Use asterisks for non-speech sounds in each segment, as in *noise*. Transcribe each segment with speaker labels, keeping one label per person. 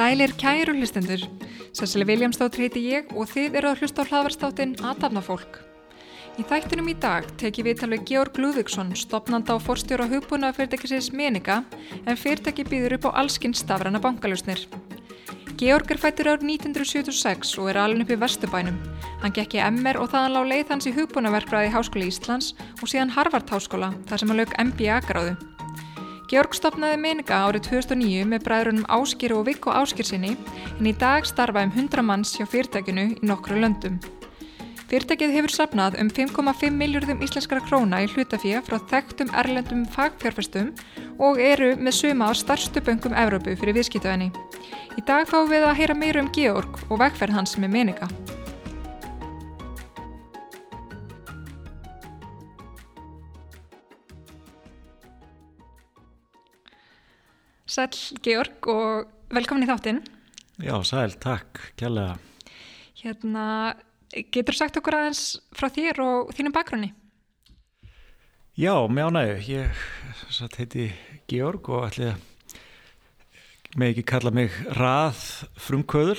Speaker 1: Sælir kæru hlustendur. Sessili Viljámsdóttir heiti ég og þið eru að hlusta á hlaðvarstáttin Aðtafna fólk. Í þættinum í dag teki við talveg Georg Lúðvíksson, stopnanda á forstjóra hugbúna fyrirtækisins Menika, en fyrirtæki býður upp á allskinn stafrana bankalusnir. Georg er fættur ár 1976 og er alveg upp í Vesturbænum. Hann gekk í MR og þaðan lág leið hans í hugbúnaverkfræði Háskóli Íslands og síðan Harvard Háskóla, þar sem hann lög MBA gráðu. Georg stopnaði Menika árið 2009 með bræðrunum Áskir og Viggo Áskirsinni en í dag starfa um 100 manns hjá fyrirtækinu í nokkru löndum. Fyrirtækið hefur sapnað um 5,5 miljardum íslenskara króna í hlutafíja frá þekktum erlendum fagfjárfestum og eru með suma á starstu böngum Evrópu fyrir viðskiptöðinni. Í dag fáum við að heyra meira um Georg og vegferð hans með Menika. Sæl Georg og velkomin í þáttinn.
Speaker 2: Já, sæl, takk, kjærlega.
Speaker 1: Hérna, getur sagt okkur aðeins frá þér og þínum bakgrunni?
Speaker 2: Já, með ánægu. Ég satt heiti Georg og ætli að með ekki kalla mig rað frumkvöðul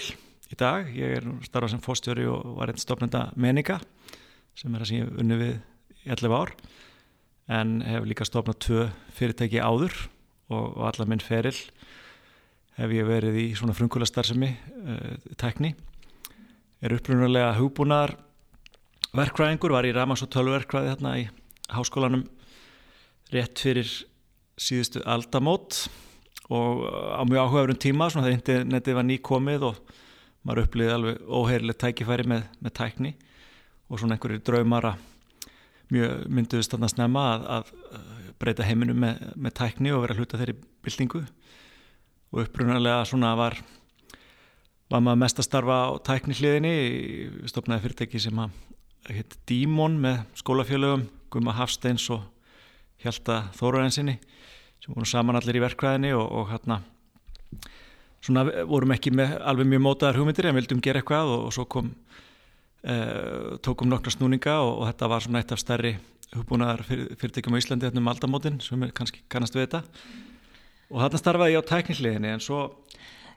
Speaker 2: í dag. Ég er starfað sem fórstjóri og var einn stofnenda meninga sem er að sem ég unni við í 11 ár en hef líka stofnað tvö fyrirtæki áður og, og allar minn feril hef ég verið í svona frumkvöla starfsemi uh, tekni er upprunalega hugbúnar verkvæðingur, var í Ramans og tölverkvæði hérna í háskólanum rétt fyrir síðustu aldamót og á mjög áhugaverum tíma svona þegar internetið var nýkomið og maður upplýði alveg óheirileg tækifæri með, með tækni og svona einhverjir draumara mjög mynduðist þarna snemma að, að breyta heiminu með, með tækni og vera hluta þeirri byltingu. Og upprunalega svona var var maður mest að starfa á tækni hliðinni við stopnaði fyrirtæki sem að hitt Dímon með skólafjölögum Guma Hafsteins og Hjalta Þóruðinsinni sem voru saman allir í verkvæðinni og, og hérna svona vorum ekki með alveg mjög mótaðar hugmyndir en vildum gera eitthvað og, og svo kom eh, tókum nokkra snúninga og, og þetta var svona eitt af stærri hugbúnaðar fyrirtækjum á Íslandi hérna um aldamótin sem kannski kannast við þetta. Og þarna starfaði ég á tækningliðinni en svo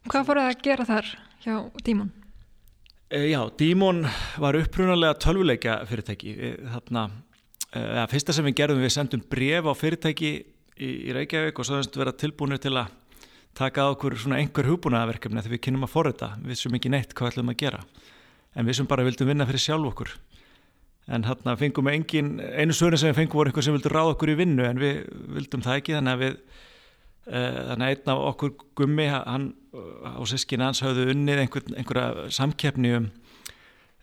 Speaker 1: Hvað fór það að gera þar hjá Dímon?
Speaker 2: E, já, Dímon var upprunalega tölvuleikja fyrirtæki þarna, e, fyrsta sem við gerðum við sendum bref á fyrirtæki í, í Reykjavík og svo vera tilbúinir til að taka á okkur svona einhver hugbúnaðarverkefni þegar við kynum að forrita, við sem ekki neitt hvað ætlum að gera en við sem bara vildum vinna fyrir sjálf okkur. En hérna fengum við engin, einu svörin sem við fengum voru einhver sem vildur ráða okkur í vinnu en við vildum það ekki þannig að við þannig að einn af okkur gummi hann á sískina hans hafðu unnið einhver, einhverja samkeppni um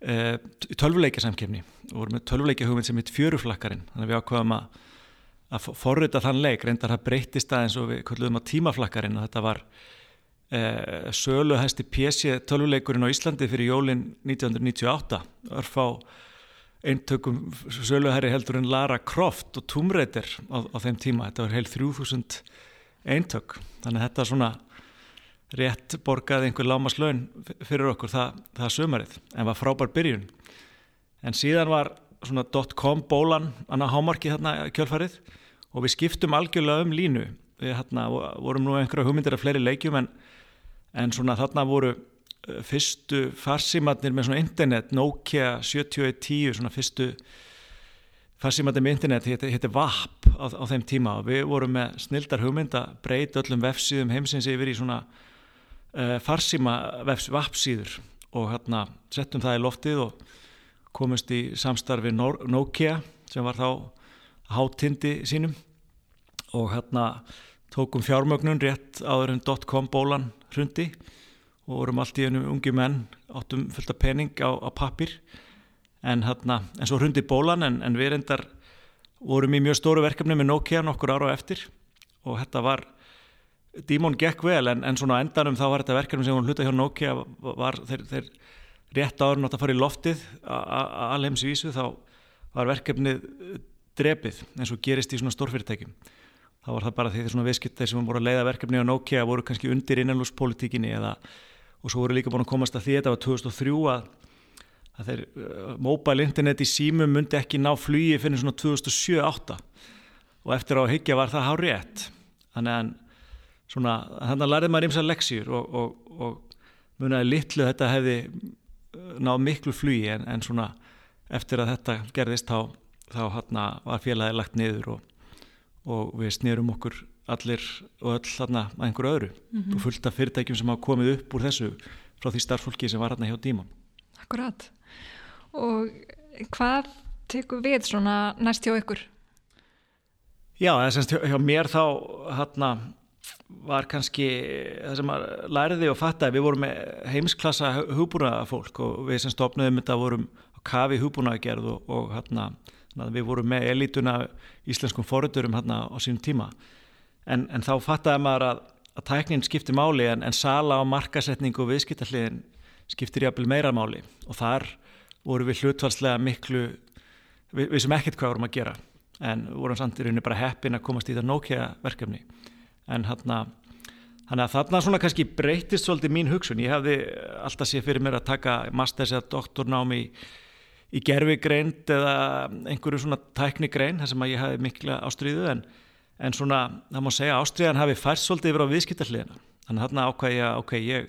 Speaker 2: uh, tölvuleika samkeppni og voru með tölvuleika hugmynd sem heit fjöruflakkarinn. Þannig að við ákvaðum að, að forrita þann leik, reyndar það breytist aðeins og við kalluðum að tímaflakkarinn. Og þetta var uh, sölu hæsti PC tölvuleikurinn á Íslandi fyrir jólinn 1998 örf á eintökum söluherri heldur en Lara Croft og Tomb Raider á, á þeim tíma, þetta var heil 3000 eintök, þannig að þetta svona rétt borgaði einhver lámaslaun fyrir okkur það, það sömarið, en var frábær byrjun. En síðan var svona .com bólan annað hámarki þarna kjölfarið. Og við skiptum algjörlega um línu. Við hérna vorum nú einhverja hugmyndir af fleiri leikjum en, en svona þarna voru Eh, fyrstu farsimatnir með svona internet Nokia 7110 svona fyrstu farsimatnir með internet hétti VAP á, á þeim tíma. Og við vorum með snildar hugmynd að breyta öllum vefsíðum heimsins yfir í svona uh, farsima VAP síður og hérna settum það í loftið og komumst í samstarfi Nokia sem var þá hátindi sínum. Og hérna tókum fjármögnun rétt áður en .com bólan hrundi. Og vorum allt í ennum ungi menn áttum fullt af pening á, á pappir en, hérna, en svo hundi bólan en, en við reyndar vorum í mjög stóru verkefni með Nokia nokkur ára eftir og þetta var dímon gekk vel en, en svona endanum þá var þetta verkefni sem hún hluta hjá Nokia var þeir, þeir rétt áður nátt að fara í loftið að alheimsvísu þá var verkefnið drepið eins og gerist í svona stórfyrirtækjum. Þá var það bara því því svona viðskiptæð sem voru að leiða verkefni á Nokia voru kannski undir innanlúspolitíkinni eða og svo voru líka búin að komast að því þetta var 2003 að að þeir uh, mobile internet í símum myndi ekki ná flugi fyrir svona 2007-08 og eftir á higgja var það hár rétt. Þannig að svona, þannig að lærið maður ímsa leksjur og, og, og munaði litlu þetta hefði uh, náð miklu flugi en, en svona eftir að þetta gerðist þá, þá hana, var félagið lagt niður og, og við snýrum okkur allir og öll þarna að einhverju öðru. Mm -hmm. og fullt af fyrirtækjum sem hafa komið upp úr þessu frá því starffólki sem var hérna hjá Dímon.
Speaker 1: Akkurat og hvað tekur við svona næst hjá ykkur?
Speaker 2: Já, það er semst hjá, hjá mér þá hérna var kannski það sem að læriði og fattaði. Við vorum heimsklassa hugbúna fólk og við sem stopnaðum þetta vorum kafi hugbúna að gerð og, og hérna við vorum með elítuna íslenskum foröldurum hérna á sínum tíma. En, en þá fattaði maður að, að tæknin skiptir máli en, en sala á markasetningu og viðskiptarliðin skiptir jafnvel meira máli. Og þar voru við hlutvalslega miklu við, við sem ekkert hvað vorum að gera en vorum samt í rauninu bara heppin að komast í það Nokia verkefni en Þannig að þarna svona kannski breytist svolítið mín hugsun. Ég hefði alltaf séð fyrir mér að taka masters eða doktornámi í, í gerfigreind eða einhverju svona tæknigrein þar sem að ég hefði mikla ástriðu en en svona, það má segja, Ástriðan hafi færst svolítið yfir á viðskiptarliðina þannig að þarna ákvæði ég, ok, ég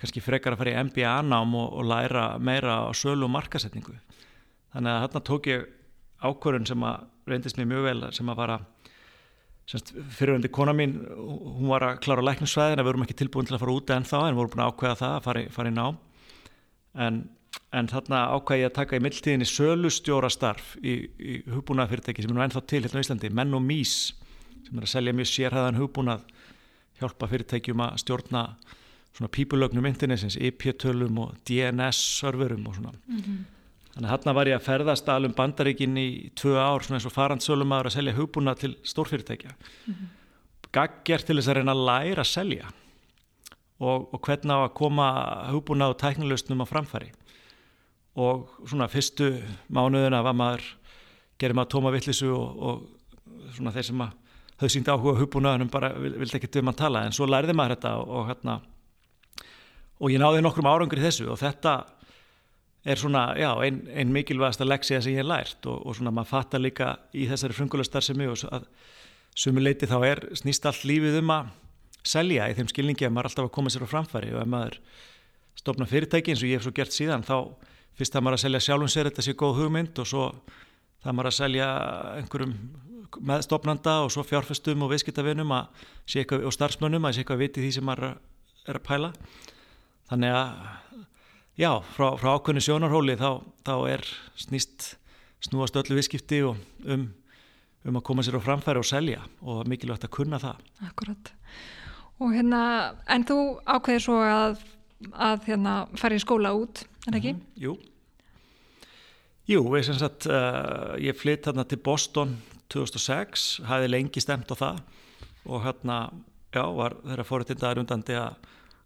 Speaker 2: kannski frekar að fara í MBA-nám og, og læra meira á sölu og markasetningu þannig að þarna tók ég ákvörðun sem að reyndist mér mjög vel sem að vara fyriröndi kona mín, hún var að klára lækningssvæðin að við vorum ekki tilbúin til að fara úti en þá en vorum búin að ákvæða það að fara, fara í nám. En, en þarna ákvæði ég að taka í mildtíðinni sölustjóra starf í, í hugbúnaðafyrirtæki sem er nú ennþá til hérna á Íslandi, Menn og Mís sem er að selja mjög sérhæðan hugbúnað hjálpa fyrirtækjum að stjórna svona pípulögnum internesins, IP-tölum og DNS-serverum og svona. Mm -hmm. Þannig að hérna var ég að ferðast alveg bandaríkin í tvö ár svona eins og farandsölum að selja hugbúnað til stórfyrirtækja. Mm -hmm. Gaggjert til þess að reyna að læra að selja og, og hvernig á að koma hugbúnað og tæknilustnum á framfæri. Og svona fyrstu mánuðina var maður, gerir maður tóma vittlisu og, og svona þeir sem að þau síndi áhuga hugbúnaðunum bara vildi ekki döma að tala en svo lærði maður þetta og, og hérna og ég náði nokkrum árangur í þessu og þetta er svona, já, einn ein mikilvægasta leksija sem ég hef lært og, og svona maður fattar líka í þessari frungulastarðsemi og að sumuleiti þá er snýst allt lífið um að selja í þeim skilningi að maður alltaf að koma sér á framfæri og ef maður stopna fyrirtæki eins og ég hef svo gert síðan þá fyrst að maður að selja sjálfum sér þetta sé góð hugmynd og svo það maður að selja einhverjum meðstofnanda og svo fjárfestum og viðskiptavinum og starfsmönnum að sé eitthvað viti því sem maður er að pæla þannig að já, frá, frá ákveðinu sjónarhóli þá, þá er snýst snúast öllu viðskipti og um, um að koma sér á framfæri og selja og mikilvægt að kunna það.
Speaker 1: Akkurat og hérna, en þú ákveðir svo að, að hérna fara í skóla út, það ekki? Mm
Speaker 2: jú. Jú, ég, sagt, uh, ég flytt hérna til Boston 2006, hæði lengi stemt á það og hérna, já, var þeirra fóruðtindaðar undandi að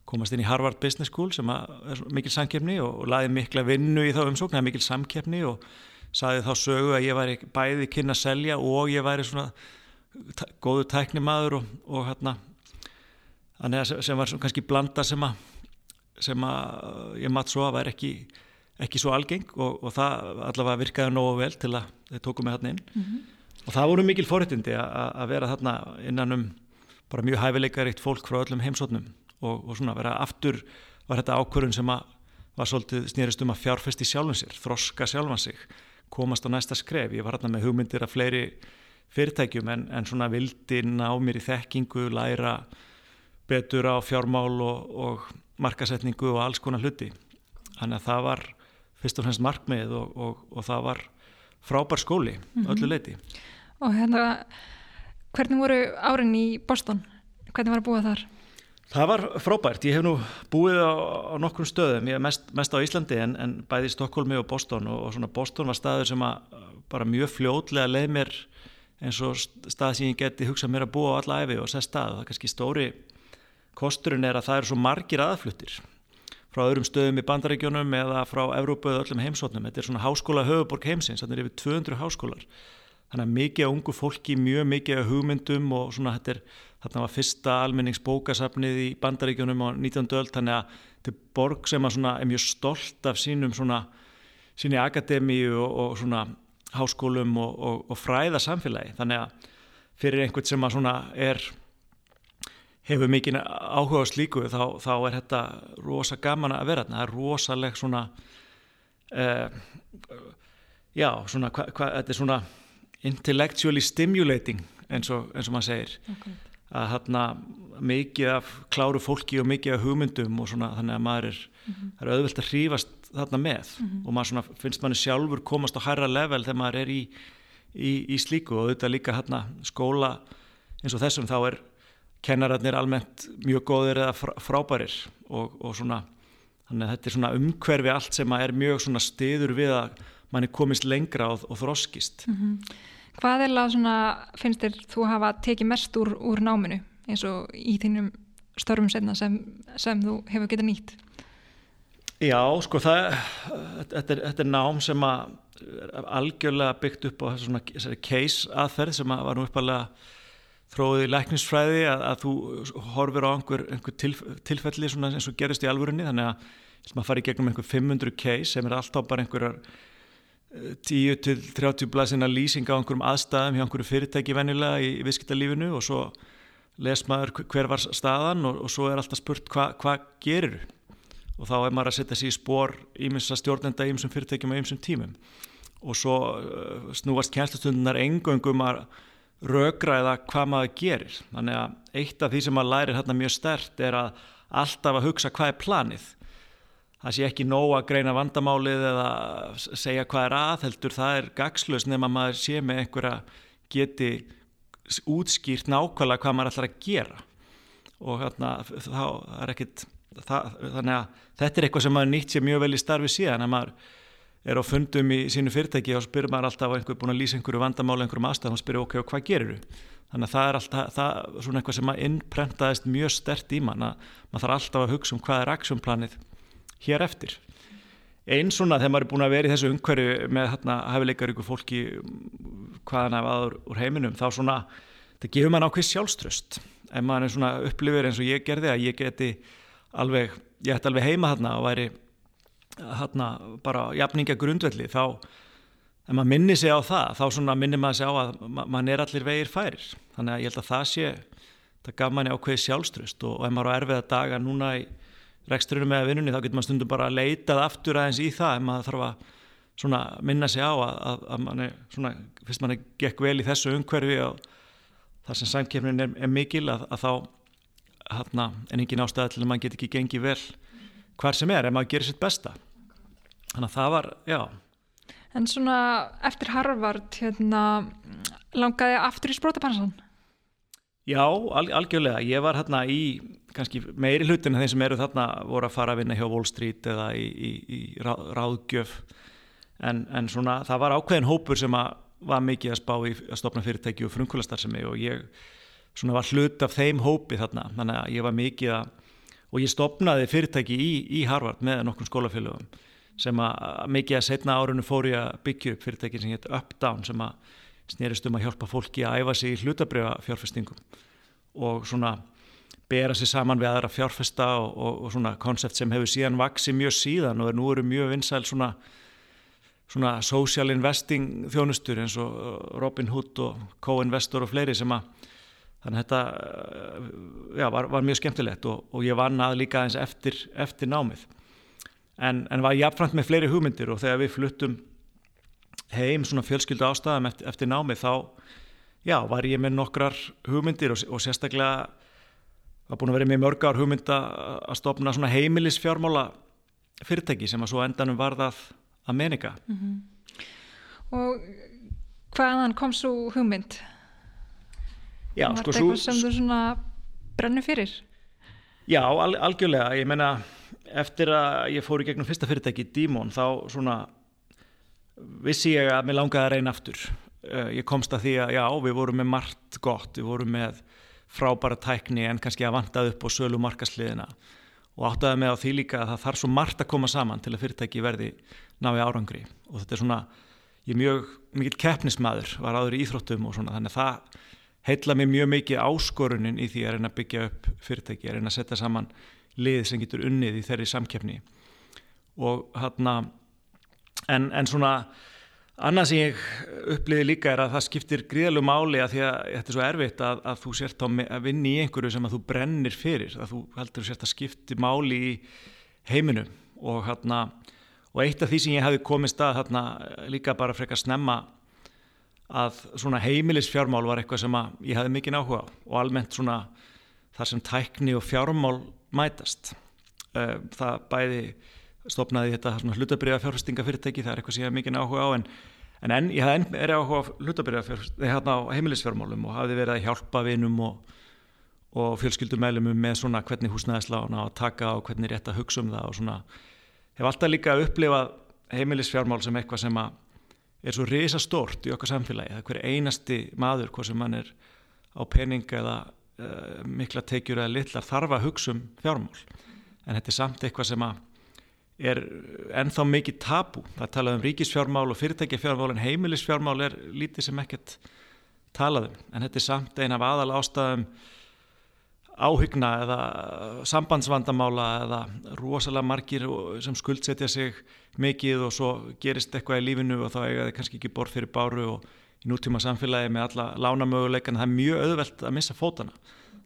Speaker 2: komast inn í Harvard Business School sem er mikil samkeppni og, og laði mikla vinnu í þá umsókn, það er mikil samkeppni og saði þá sögu að ég væri bæði kynna að selja og ég væri svona góðu tæknimaður og, og hérna sem var kannski blanda sem að sem að ég maður svo að væri ekki ekki svo algeng og, og það allavega virkaði nógu vel til að þau tóku mig hérna inn mm -hmm. Og það voru mikil forréttindi að vera þarna innan um bara mjög hæfileikaríkt fólk frá öllum heimsóknum og, og svona vera aftur var þetta ákvörðun sem að var svolítið snýrist um að fjárfesti sjálfum sér, þroska sjálfan sig, komast á næsta skref. Ég var hérna með hugmyndir af fleiri fyrirtækjum en, en svona vildi ná mér í þekkingu, læra betur á fjármál og, og markasetningu og alls konar hluti. Þannig að það var fyrst og fremst markmið og, og það var frábær skóli, mm -hmm. öllu leiti.
Speaker 1: Og hérna, hvernig voru árin í Boston? Hvernig var að búa þar?
Speaker 2: Það var frábært. Ég hef nú búið á, á nokkrum stöðum. Ég er mest, mest á Íslandi en, en bæði Stokkólmi og Boston og, og svona Boston var staður sem að bara mjög fljótlega leið mér eins og stað sem ég geti hugsað mér að búa á alla æfi og sest stað. Það er kannski stóri kosturinn er að það eru svo margir aðfluttir frá öðrum stöðum í bandaríkjónum eða frá Evrópu eða öllum heimsóknum. Þetta er svona háskóla höfuborg heimsins, þannig er yfir 200 háskólar. Þannig að mikið á ungu fólki, mjög mikið á hugmyndum og svona þetta er, þarna var fyrsta almenningsbókasafnið í bandaríkjónum á 19. öll, þannig að þetta er borg sem er mjög stolt af sínum svona sinni akademíu og, og svona háskólum og, og, og fræða samfélagi þannig að fyrir einhvern sem að svona er hefur mikið áhuga á slíku þá, þá er þetta rosa gaman að vera það er rosaleg svona uh, já, svona hva, hva, þetta er svona intellectually stimulating eins og, eins og maður segir okay. að hérna mikið af kláru fólki og mikið af hugmyndum og svona þannig að maður er, mm -hmm. er auðvelt að hrífast þarna með mm -hmm. og maður svona finnst manni sjálfur komast á hærra level þegar maður er í, í, í slíku og auðvitað líka hérna skóla eins og þessum þá er kennararnir almennt mjög góðir eða frábærir og, og svona þannig að þetta er svona umhverfi allt sem er mjög svona stiður við að manni komist lengra og, og þroskist
Speaker 1: mm -hmm. Hvað er það svona finnst þér þú hafa tekið mest úr, úr náminu eins og í þínum störfum senna sem, sem þú hefur getið nýtt?
Speaker 2: Já, sko það þetta er, þetta er nám sem að algjörlega byggt upp á svona case aðferð sem að var nú uppalega þróið í lækningsfræði að, að þú horfir á einhver, einhver tilf, tilfelli eins og gerist í alvörunni þannig að maður fari gegnum einhver 500 case sem er alltaf bara einhverjar 10-30 blæsina lýsing á einhverjum aðstæðum hjá einhverju fyrirtæki vennilega í, viðskiptalífinu og svo les maður hver var staðan og, og svo er alltaf spurt hvað hva gerir og þá er maður að setja sér í spór ímins stjórnenda ímsum fyrirtækjum og ímsum tímum. Og svo uh, snúast kjænslustundunar engöngum að rögræða hvað maður gerir. Þannig að eitt af því sem maður lærir hérna mjög stert er að alltaf að hugsa hvað er planið það sé ekki nóg að greina vandamálið eða segja hvað er aðheldur, það er gagslust nema maður sé með einhverja geti útskýrt nákvæmlega hvað maður ætlar að gera og hérna þá er ekkit það, þannig að þetta er eitthvað sem maður nýtt sér mjög vel í starfi síðan að maður er á fundum í sínu fyrirtæki og spyrir maður alltaf á einhver búin að lýsa einhverju vandamáli einhverjum aðstæðum og spyrir ok, og hvað gerir þú? Þannig að það er alltaf, það er svona eitthvað sem maður innprentaðist mjög stert í mann að maður þarf alltaf að hugsa um hvað er aksjónplanið hér eftir. Einn svona þegar maður er búin að vera í þessu umhverju með hérna hafileikar ykkur fólki hvaðan af aður úr heiminum þá svona, það gefur maður ákveð sjálfströst ef maður er svona upplifir eins og ég gerði að ég geti alveg, ég ætti alveg heima hérna og væri hérna bara jafninga grundvelli þá ef maður minni sig á það þá svona minnir maður sig á að mann er allir vegir færir. Þannig að ég held að það sé það gaf manni ákveð sjálfströst og, og ef maður á erfiða daga núna í reksturinu með vinnunni þá getur maður stundum bara að leitað aftur aðeins í það en maður þarf að svona minna sig á að, að, að manni svona, fyrst manni gekk vel í þessu umhverfi og þar sem sæmkefnin er, er mikil að, að þá hana, en engin ástæða til að maður get ekki gengið vel hver sem er en maður gerir sitt besta. Þannig að það var, já.
Speaker 1: En svona eftir Harvard hérna, langaði aftur í sprótapansan?
Speaker 2: Já, al algjörlega, ég var hérna í kannski meiri hlutin en þeim sem eru þarna voru að fara að vinna hjá Wall Street eða í, í, í ráðgjöf. En, en svona það var ákveðin hópur sem að var mikið að spá í að stopna fyrirtæki og frumkvölastar og ég svona var hlut af þeim hópi þarna. Þannig að ég var mikið að og ég stopnaði fyrirtæki í, í Harvard með nokkur skólafélögum sem að mikið að setna árunum fór ég að byggja upp fyrirtæki sem hétt Updown sem að snerist um að hjálpa fólki að æfa sig í hlutabriða fjárfestingum og svona bera sér saman við aðra fjárfesta og, og, og svona konsept sem hefur síðan vaksið mjög síðan og er nú eru mjög vinsæl svona, svona social investing þjónustur eins og Robin Hood og Co-Investor og fleiri sem að þannig að þetta uh, já, var, var mjög skemmtilegt og, og ég vann að líka eins eftir, eftir námið. En, en var jáfnframt með fleiri hugmyndir og þegar við fluttum heim svona fjölskyldu ástæðum eftir, eftir námið þá já, var ég með nokkrar hugmyndir og sérstaklega var búin að vera með mörg ár hugmynda að stopna svona heimilisfjármála fyrirtæki sem að svo endanum varðað að meninga mm -hmm.
Speaker 1: Og hvaðan kom svo hugmynd?
Speaker 2: Já,
Speaker 1: var
Speaker 2: sko
Speaker 1: þetta eitthvað sem þú svona brennu fyrir?
Speaker 2: Já, al algjörlega, ég menna eftir að ég fór í gegnum fyrsta fyrirtæki Dímon, þá svona vissi ég að mér langaði að reyna aftur eh, ég komst að því að já, við vorum með margt gott, við vorum með frábæra tækni en kannski að vantað upp á sölu markasliðina og áttaði með á því líka að það þarf svo margt að koma saman til að fyrirtæki verði náði árangri. Og þetta er svona, ég er mjög mikið keppnismæður, var áður í Íþróttum og svona þannig að það heitla mér mjög mikið áskorunin í því að reyna að byggja upp fyrirtæki, að reyna að setja saman lið sem getur unnið í þeirri samkeppni. Og hérna en, en svona annað sem ég uppliði líka er að það skiptir gríðalög máli að því að þetta er svo erfitt að, að þú sért að vinni í einhverju sem að þú brennir fyrir að þú heldur sért að skipti máli í heiminum. Og hérna og eitt af því sem ég hafi komið stað hérna líka bara frekar snemma að svona heimilisfjármál var eitthvað sem ég hafi mikið áhuga á og almennt svona þar sem tækni og fjármál mætast. Eh, það bæði stopnaði þetta hlutabriða fjárfestingafyrirtæki það er eitthvað sem ég hef mikið áhuga á en, en enn, ég hef enn er áhuga á hlutabriða hérna á heimilisfjármálum og hafi verið að hjálpa vinum og, og fjölskyldumælumum með svona hvernig húsnæðislána og taka og hvernig rétt að hugsa um það og svona. Hef alltaf líka upplifað heimilisfjármál sem eitthvað sem að er svo risastórt í okkar samfélagi. Það er hver einasti maður hvort sem hann er á pening eða uh, mikla tekjur eða litlar þarf að hugsa um fjármál. En þetta er samt eitthvað sem að er ennþá mikið tabu það talað um ríkisfjármál og fyrirtækjafjármál en heimilisfjármál er lítið sem ekkert talað um. En þetta er samt eina af aðal ástæðum áhyggna eða sambandsvandamála eða rosalega margir sem skuldsetja sig mikið og svo gerist eitthvað í lífinu og þá eiga þið kannski ekki borð fyrir báru og í nútíma samfélagi með alla lánamöguleikan það er mjög auðvelt að missa fótana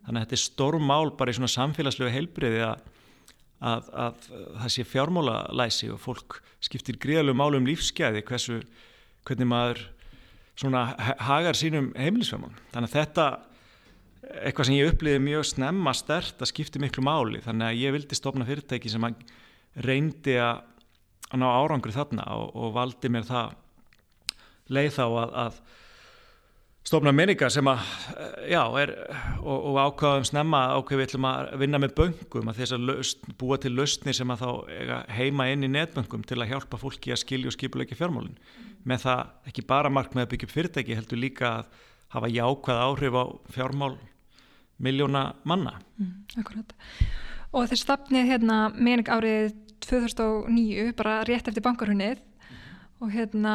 Speaker 2: þannig að þetta er stórum mál bara í svona samfélagslegu heilbriði að að, að það sé fjármálalæsi og fólk skiptir gríðalög málum lífsgæði hversu, hvernig maður svona hagar sínum heimilisfjármál. Þannig að þetta eitthvað sem ég uppliði mjög snemma stert að skipti miklu máli þannig að ég vildi stopna fyrirtæki sem reyndi að ná árangri þarna og, og valdi mér það leið þá að, að stofna minninga sem að, já, er, og, og ákvaðum snemma ákveð við ætlum að vinna með böngum að þess að löst, búa til lausni sem að þá heima inn í netböngum til að hjálpa fólki að skilja og skipuleika fjármálun með það ekki bara mark með að byggja upp fyrirtæki heldur líka að hafa jákvæð áhrif á fjármál miljóna manna. Mm,
Speaker 1: Akkurat. Og þess stafnið hérna minning árið 2009 bara rétt eftir bankarhunnið og hérna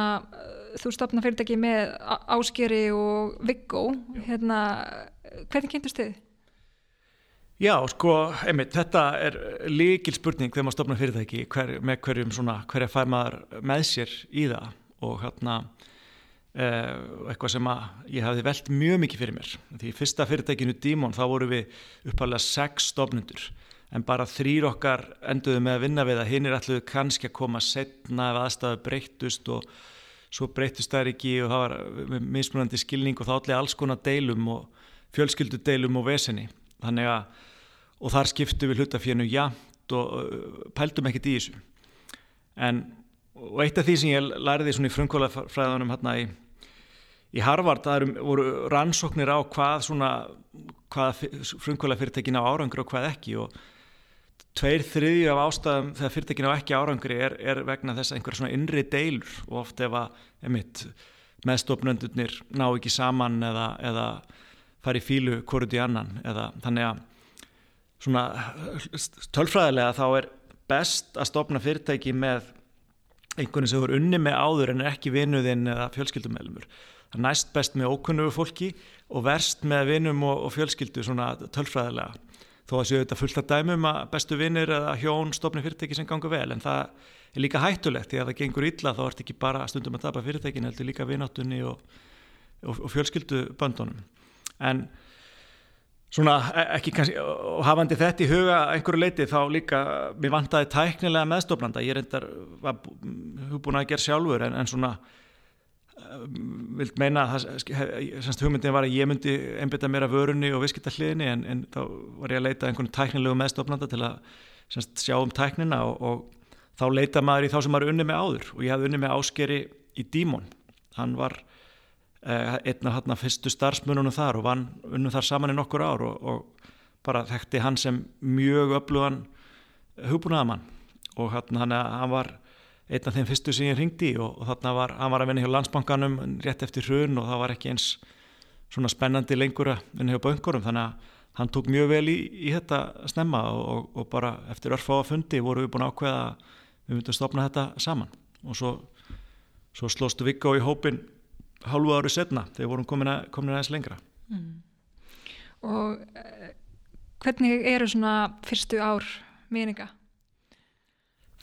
Speaker 1: þú stopna fyrirtæki með Áskeri og Viggo hérna, hvernig kynntust þið?
Speaker 2: Já, sko, einmitt, þetta er líkil spurning þegar maður stopna fyrirtæki hver, með hverjum svona, hverja fær maður með sér í það? Og hérna eh, eitthvað sem að ég hafði velt mjög mikið fyrir mér. Því fyrsta fyrirtækinu Dímon þá voru við uppalega sex stopnundur en bara þrýr okkar enduðu með að vinna við að hinn er alltaf kannski að koma setna ef aðstæðu breyttust og svo breytist það ekki og það var mismunandi skilning og þá allir alls konar deilum og fjölskyldu deilum og veseni. Þannig að og þar skiptu við hlutafínu jæmt og pældum ekkert í þessu. En og eitt af því sem ég læriði svona í frumkvælafræðunum hérna í, í Harvard það voru rannsóknir á hvað svona hvað frumkvælafyrirtekin á árangur og hvað ekki og tveir þriðju af ástæðum þegar fyrirtekin á ekki árangri er, er vegna þess að einhverja svona innri deilur og oft ef að emitt, meðstofnöndunir ná ekki saman eða, eða fari fílu hvorut í annan eða þannig að svona tölfræðilega þá er best að stopna fyrirtæki með einhvern sem voru unni með áður en er ekki vinuðinn eða fjölskyldumælumur. Það er næst best með ókunnugu fólki og verst með vinum og, og fjölskyldu svona tölfræðilega þó að séu þetta fullt að dæmum að bestu vinnir eða hjón stofni fyrirtæki sem gangur vel en það er líka hættulegt. Því að það gengur illa þá ert ekki bara stundum að tapa fyrirtækin heldur líka vináttunni og, og, og fjölskyldu böndunum en svona e, ekki kannski og hafandi þetta í huga einhverju leiti þá líka mér vantaði tæknilega meðstofnanda. Ég reyndar var búin að gera sjálfur en, en svona vilt meina að hugmyndin var að ég myndi einbita mér af vörunni og visskittarliðinni en, en þá var ég að leita einhvern tæknilegu meðstofnanda til að semst, sjá um tæknina og, og þá leita maður í þá sem maður unni með áður. Og ég hafði unni með áskeri í Dímon. Hann var eh, einn af hérna fyrstu starfsmununum þar og vann unnum þar saman í nokkur ár og, og bara þekkti hann sem mjög öflugan hugbúnaðamann og hann, hann var einn af þeim fyrstu sem ég ringdi og, og þarna var, hann var að vinna hjá landsbankanum rétt eftir hrun og það var ekki eins svona spennandi lengur að vinna hjá bankurum þannig að hann tók mjög vel í, í þetta snemma og, og bara eftir örfá að fundi voru við búin að ákveða að við myndum stopna þetta saman og svo, svo slóstu Viggo í hópin hálfu ári setna þegar vorum komin, að, komin aðeins lengra mm.
Speaker 1: Og uh, hvernig eru svona fyrstu ár meninga?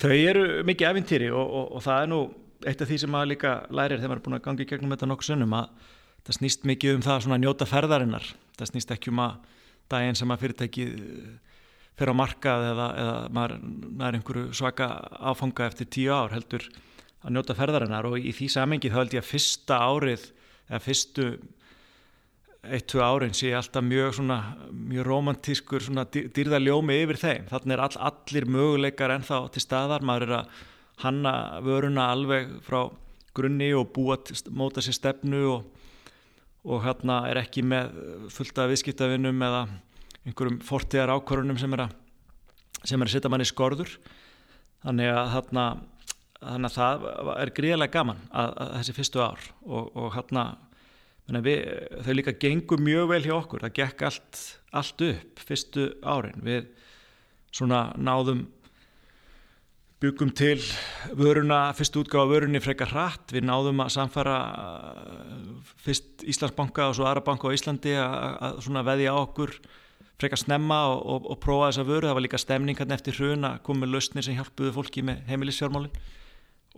Speaker 2: Þau eru mikið eventýri og, og, og það er nú eitt af því sem maður líka lærir þegar maður er búin að gangi gegnum þetta nokkuð sunnum að það snýst mikið um það að njóta ferðarinnar. Það snýst ekki um að daginn sem að fyrirtæki fyrir á markað eða, eða maður er einhverju svaka áfanga eftir tíu ár heldur að njóta ferðarinnar. Og í því samengi þá held ég að fyrsta árið eða fyrstu eitt-tvö árin sé alltaf mjög svona mjög romantískur dýrðaljómi yfir þeim, þannig er all, allir möguleikar ennþá til staðar, maður er að hanna vöruna alveg frá grunni og búa, móta sér stefnu og, og hérna er ekki með fullt af viðskiptavinnum eða einhverjum fortíðar ákvörunum sem er að að setja manni skorður. Þannig að þarna þannig að það er gríðilega gaman að, að þessi fyrstu ár og, og hérna við, þau líka gengum mjög vel hjá okkur. Það gekk allt, allt upp fyrstu árin. Við svona náðum byggum til vöruna, fyrst útgáða vörunni frekar hratt, við náðum að samfara fyrst Íslandsbanka og svo aðra banka á Íslandi að, svona veðja okkur frekar snemma og, og, og prófa þessa vöru, það var líka stemningarn eftir hrun að koma með lausnir sem hjálpuðu fólki með heimilisfjármálin.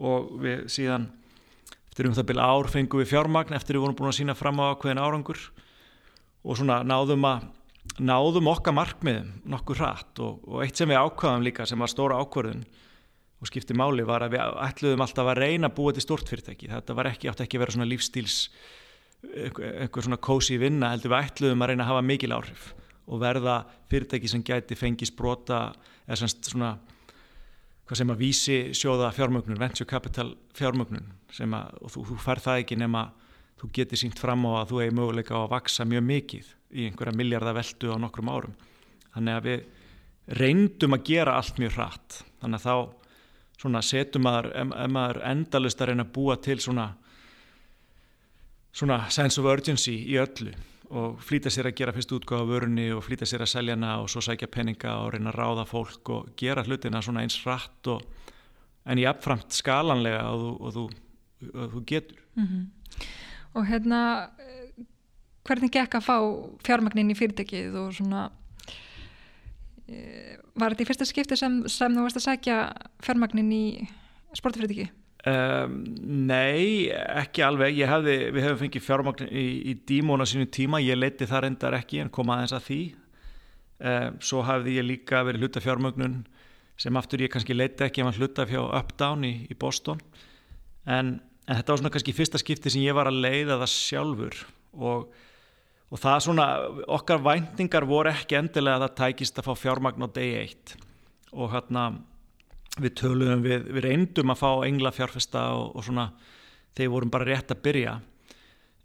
Speaker 2: Og við síðan eftir um það byrja ár fengum við fjármagn eftir við vorum búin að sína fram á ákveðin árangur og svona náðum að náðum okkar markmiðum nokkur hratt og, og eitt sem við ákvaðum líka sem var stóra ákvörðun og skipti máli var að við ætluðum alltaf að reyna að búa til stort fyrirtæki. Þetta var ekki, átti ekki að vera svona lífstíls einhver svona kósi vinna heldur við ætluðum að reyna að hafa mikil áhrif og verða fyrirtæki sem gæti fengi sprota eða svona hvað sem að vísi sjóða fjármögnun, venture capital fjármögnun sem að, þú, þú fær það ekki nema þú getur sínt fram á að þú hefur möguleika á að vaksa mjög mikið í einhverja miljardaveldu á nokkrum árum. Þannig að við reyndum að gera allt mjög hratt. Þannig að þá setum maður, ef maður endalust að reyna að búa til svona svona sense of urgency í öllu og flýta sér að gera fyrst útgáða vörunni og flýta sér að selja hana og svo sækja peninga og reyna að ráða fólk og gera hlutina svona eins rætt og en í afframt skalanlega og og þú, og þú getur mm -hmm.
Speaker 1: Og hérna hvernig gekk að fá fjármagnin í fyrirtækið og svona e, var þetta í fyrsta skipti sem, sem þú varst að sækja fjármagnin í sportfyrirtæki?
Speaker 2: Um, nei, ekki alveg. Hefði, við hefum fengið fjármagn í, í dímóna sínu tíma, ég leiti það reyndar ekki en kom aðeins að því. Um, svo hafði ég líka verið hluta fjármagnun sem aftur ég kannski leiti ekki ef hann hluta fjá Updown í, í Boston. En, en þetta var svona kannski fyrsta skipti sem ég var að leiða það sjálfur. Og, og það svona okkar væntingar voru ekki endilega að það tækist að fá fjármagn á degi eitt og hérna við töluðum við, við reyndum að fá engla fjárfesta og, og svona þeir vorum bara rétt að byrja.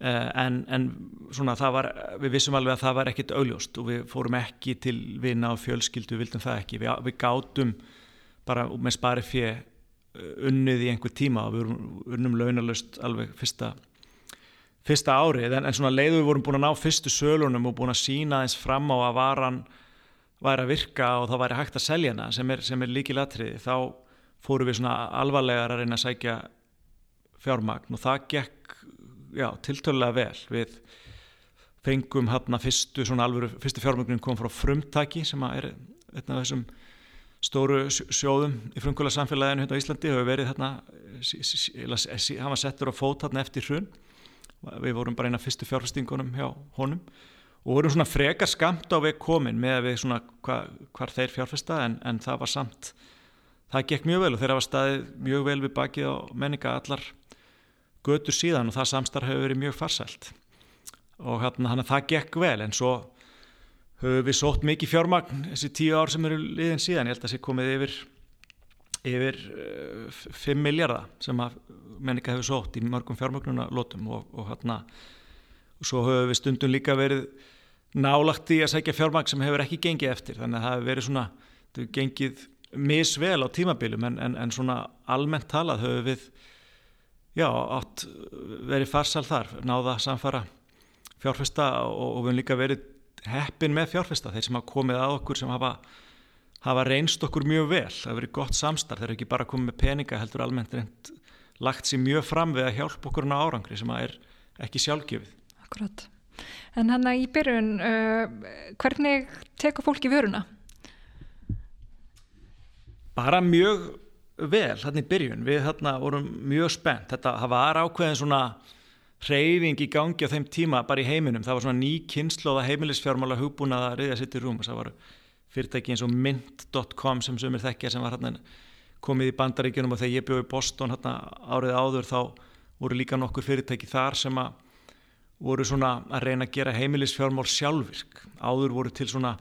Speaker 2: Uh, en, en svona það var við vissum alveg að það var ekkit augljóst og við fórum ekki til vina og fjölskyldu við vildum það ekki, við, við gátum bara með spari fjö eh, unnið í einhver tíma og við unnum launalust alveg fyrsta fyrsta árið. En, en svona leiðu við vorum búin að ná fyrstu sölunum og búin að sína eins fram á að varan væri að virka og þá væri hægt að selja hana sem er, er líki latriði þá fóru við svona alvarlegar að reyna að sækja fjármagn og það gekk tiltölulega vel. Við fengum hérna fyrstu svona alvöru, fyrstu fjármagnin kom frá frumtaki sem er einn af þessum stóru sjóðum í frumkvöla samfélaginu hérna á Íslandi hefur verið hérna hann var settur á fót hérna eftir hrun. Við vorum bara eina fyrstu fjárfestingunum hjá honum og vorum svona frekar skamt á veg komin með að við svona hva, hvar þeir fjárfesta en, en það var samt það gekk mjög vel og þeir hafa staðið mjög vel við bakið á menninga allar götur síðan og það samstarf hefur verið mjög farsælt. Og hann að það gekk vel en svo höfum við sótt mikið fjármagn þessi tíu ár sem eru liðin síðan. Ég held að það sé komið yfir yfir 5 uh, miljardar sem að menninga hefur sótt í mörgum fjármagnuna lótum og, og hann að og svo höfum við stundum líka verið nálagt í að segja fjármagn sem hefur ekki gengið eftir. Þannig að það hefur verið svona hefur gengið misvel á tímabilum en, en, en svona almennt talað höfum við já, átt verið farsal þar, náða samfara fjárfesta og, og við höfum líka verið heppin með fjárfesta. Þeir sem hafa komið að okkur sem hafa, hafa reynst okkur mjög vel, það hefur verið gott samstarf. Þeir eru ekki bara komið með peninga heldur almennt reynd lagt sér mjög fram við að hjálpa okkur á árangri sem er ekki sjálfgefið.
Speaker 1: Akkurat. En hann að í byrjun, uh, hvernig tekur fólki vöruna?
Speaker 2: Bara mjög vel hérna í byrjun, við hérna vorum mjög spennt, þetta var ákveðin svona hreyfing í gangi á þeim tíma bara í heiminum, það var svona ný kynnslóða heimilisfjármála hugbúnaða riðja sitt í rúm og það var fyrirtæki eins og mint.com sem sumir þekkja sem var hérna komið í bandaríkjunum og þegar ég bjóði í Boston hérna árið áður þá voru líka nokkur fyrirtæki þar sem að voru svona að reyna að gera heimilisfjármál sjálfvirk, áður voru til svona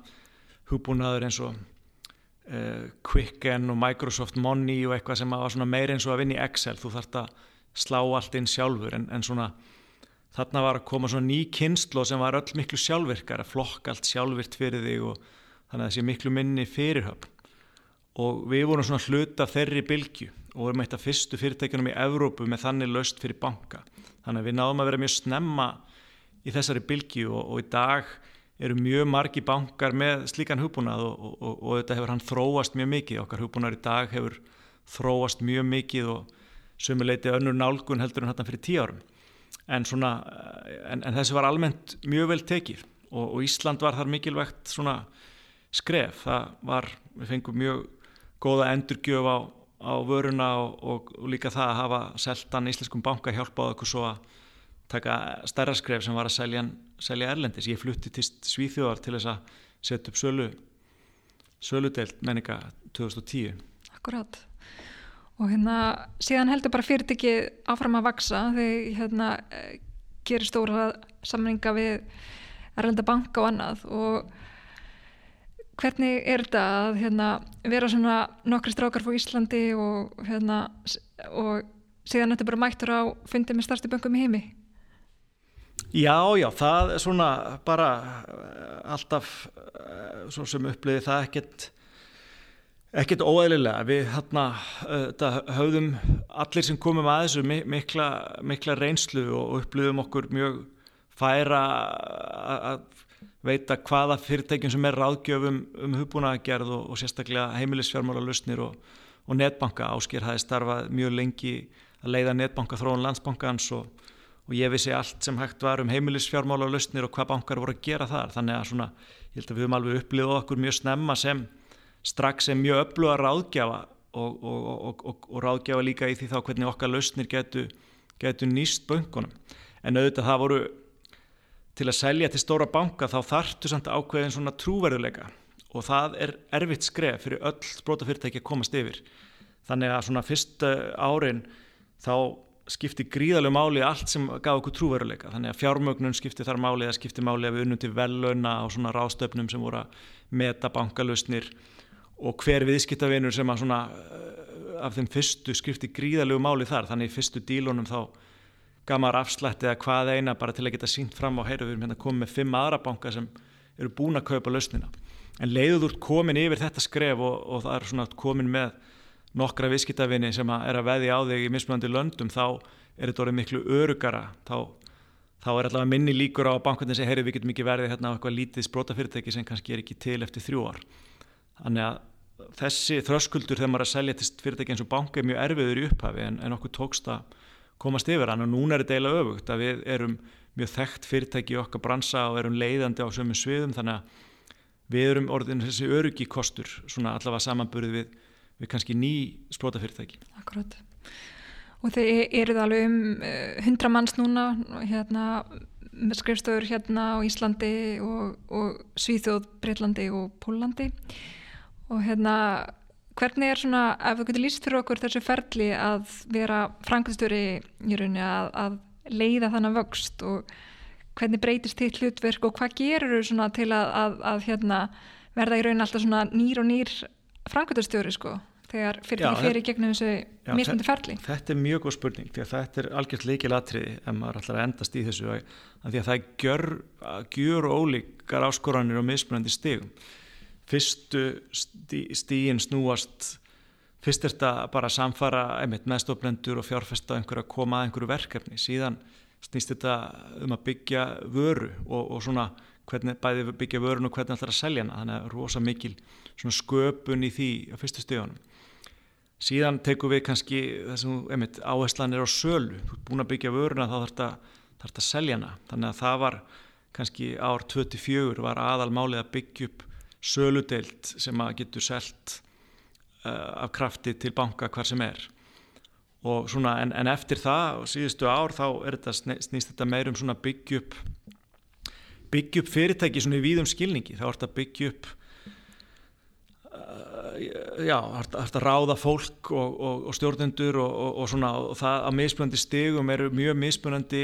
Speaker 2: hugbúnaður eins og uh, Quicken og Microsoft Money og eitthvað sem var meir eins og að vinna í Excel. Þú þarfst að slá allt inn sjálfur en, en svona þarna var að koma svona ný kynslo sem var öll miklu sjálfvirkar að flokka allt sjálfvirt fyrir þig og þannig að sé miklu minni fyrirhöfn. Og við vorum svona hluta þeirri bylgju og vorum eitt af fyrstu fyrirtækjunum í Evrópu með þannig löst fyrir banka þannig að við náðum að vera mjög snemma í þessari bylgju og, og í dag eru mjög margi bankar með slíkan hugbúnað og, og, og þetta hefur hann þróast mjög mikið, okkar hugbúnar í dag hefur þróast mjög mikið og sömuleiti önnur nálgun heldur en hérna fyrir tíu árum. En, svona, en, en þessi var almennt mjög vel tekið og, Ísland var þar mikilvægt skref, það var, við fengum mjög góða endurgjöf á, á vöruna og líka það að hafa seltan íslenskum banka hjálpað okkur svo að taka stærra skref sem var að selja, selja erlendis. Ég flutti til Svíþjóðar til þess að setja upp sölu, söludelt menninga 2010.
Speaker 1: Akkurát. Og hérna síðan heldur bara fyrirtekið áfram að vaksa þegar hérna gerir stóra samninga við erlenda banka og annað og hvernig er þetta að hérna, vera svona nokkri strákar fór Íslandi og, hérna, og síðan þetta bara mættur á fundið með starsti böngum í heimi?
Speaker 2: Já, já, það er svona bara eh, alltaf eh, svo sem uppliði það ekkert ekkert óæðilega við hérna höfðum allir sem komum að þessu mikla, mikla reynslu og uppliðum okkur mjög færa að veita hvaða fyrirtækjum sem er ráðgjöfum um hugbúnaðagerð og, og sérstaklega heimilisfjármála lusnir og, og netbanka. Ásker hafi starfað mjög lengi að leiða netbanka þróun landsbankans og og ég vissi allt sem hægt var um heimilisfjármála og lausnir og hvað bankar voru að gera þar. Þannig að svona, ég held að við höfum alveg upplifað okkur mjög snemma sem strax sem mjög öfluga ráðgjafa og, ráðgjafa líka í því þá hvernig okkar lausnir getu, getu nýst böngunum en auðvitað það voru til að selja til stóra banka þá þartu samt ákveðin svona trúverðuleika og það er erfitt skref fyrir öll sprótafyrirtæki að komast yfir. Þannig að svona fyrst árin þá skipti gríðarlega máli allt sem gaf okkur trúveruleika þannig að fjármögnun skipti þar máli eða skipti máli að við unnum til velöna á svona rástöfnum sem voru að meta bankalustnir og hver viðskiptavinur sem að svona eh, af þeim fyrstu skipti gríðarlegu máli þar. Þannig í fyrstu dílunum þá gaf maður afslætti eða hvað eina bara til að geta sínt fram á heyru við erum hérna komið með fimm aðra banka sem eru búin að kaupa lustnina en leiður úr komin yfir þetta skref og, og það er svona komin með nokkra viðskiptavinni sem að er að veði á þig í mismunandi löndum þá er þetta orðið miklu örugara þá, þá er allavega minni líkur á bankunni sem heyri við getum ekki verið hérna á eitthvað lítið sprótafyrirtæki sem kannski er ekki til eftir þrjú ár. Þannig að þessi þröskuldur þegar maður er að selja til fyrirtæki eins og banka er mjög erfiður í upphafi en, en okkur tókst að komast yfir hann og núna er þetta eiginlega öfugt að við erum mjög þekkt fyrirtæki í okkar bransa og erum leiðandi á sömum sviðum þannig að við erum orðin þessi örugi kostur svona allavega samanburðið við við kannski ný sprótafyrirtæki.
Speaker 1: Akkurát. Og þeir eru það alveg um uh, hundra manns núna hérna, skrifstöður hérna á Íslandi og, og Svíþjóð, Breitlandi og Pólandi og hérna hvernig er svona, ef þú getur líst fyrir okkur þessu ferli að vera frangustöri í rauninni að, að leiða þannig vöxt og hvernig breytist þitt hlutverk og hvað gerur þú svona til að, að, að hérna, verða í rauninni alltaf svona nýr og nýr frangustöri sko? þegar fyrir því fyrir gegnum þessu mismundi ferli?
Speaker 2: Þetta er mjög góð spurning því að þetta er algjört leikilatriði ef maður ætlar að endast í þessu að því að það gjör, gjör ólíkar áskoranir og mismunandi stigum fyrstu stí, stíin snúast fyrst er þetta bara að samfara einmitt meðstoflendur og fjárfesta einhverja að koma að einhverju verkefni. Síðan snýst þetta um að byggja vöru og, og svona hvernig bæði byggja vörun og hvernig ætlar að selja hana. Þannig að rosa mikil sköpun í því á fyrstu stíðunum síðan tekum við kannski þessum einmitt, áherslan er á sölu. Þú ert búin að byggja vöruna þá þarf þetta að selja hana. Þannig að það var kannski ár 24 var aðal málið að byggja upp söludeilt sem að getur selt uh, af krafti til banka hvar sem er. Og svona en, en eftir það síðustu ár þá þetta snýst þetta meir um svona byggjup byggjup fyrirtæki svona í víðum skilningi. Þá er þetta byggjup uh, já, það er að ráða fólk og, og, og stjórnendur og, og svona og það að mismunandi stigum eru mjög mismunandi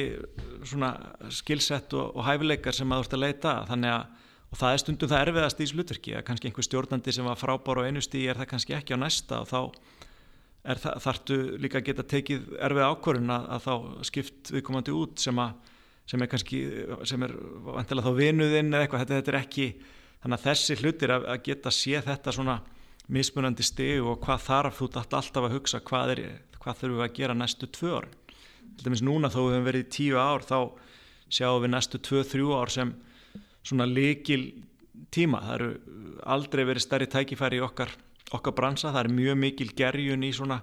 Speaker 2: svona skilsett og hæfileikar sem að þú ert að leita þannig að og það er stundum það erfiðast í slutverki að kannski einhver stjórnandi sem var frábár á einu stíi er það kannski ekki á næsta og þá það, þartu líka að geta tekið erfið ákvörðun að, að þá skipt viðkomandi út sem, að, sem er kannski sem er vantilega þá vinuðinn eða eitthvað, þetta, þetta er ekki þannig að þessi hlutir að, að geta sé þetta svona mismunandi steg og hvað þarf þú alltaf að hugsa hvað, er, hvað þurfum við að gera næstu tvö ár til dæmis núna þó við hefum verið í tíu ár þá sjáum við næstu tvö, þrjú ár sem svona likil tíma, það eru aldrei verið stærri tækifæri í okkar, okkar bransa, það er mjög mikil gerjun í svona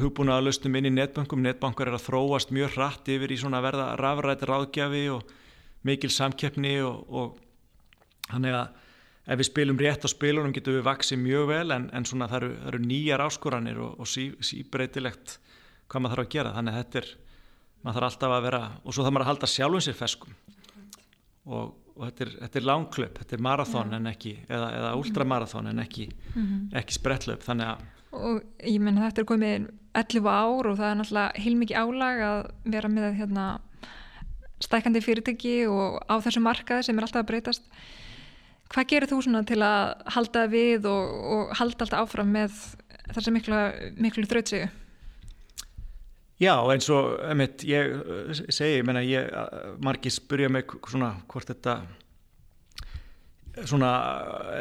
Speaker 2: hugbúna að lustum inn í netbankum, netbankar er að þróast mjög hratt yfir í svona verða rafræti ráðgjafi og mikil samkeppni og þannig að ef við spilum rétt á spilunum getum við vaksið mjög vel en, en svona það eru, það eru nýjar áskoranir og, og sí, síbreytilegt hvað maður þarf að gera, þannig að þetta er maður þarf alltaf að vera, og svo þarf maður að halda sjálfum sér feskum og og þetta er, þetta er langklöp, þetta er marathón ja. en ekki, eða, eða ultramarathón en ekki, mm -hmm. ekki sprettlöp þannig að
Speaker 1: og ég menna þetta er komið 11 ár og það er náttúrulega heilmikið álag að vera með hérna, stækandi fyrirtæki og á þessu markaði sem er alltaf að breytast hvað gerir þú svona til að halda við og, og halda alltaf áfram með þess að miklu, miklu þrautsegu?
Speaker 2: Já, eins og emitt, ég eh, segi, ég menna, ég, margir spurja mig svona hvort þetta svona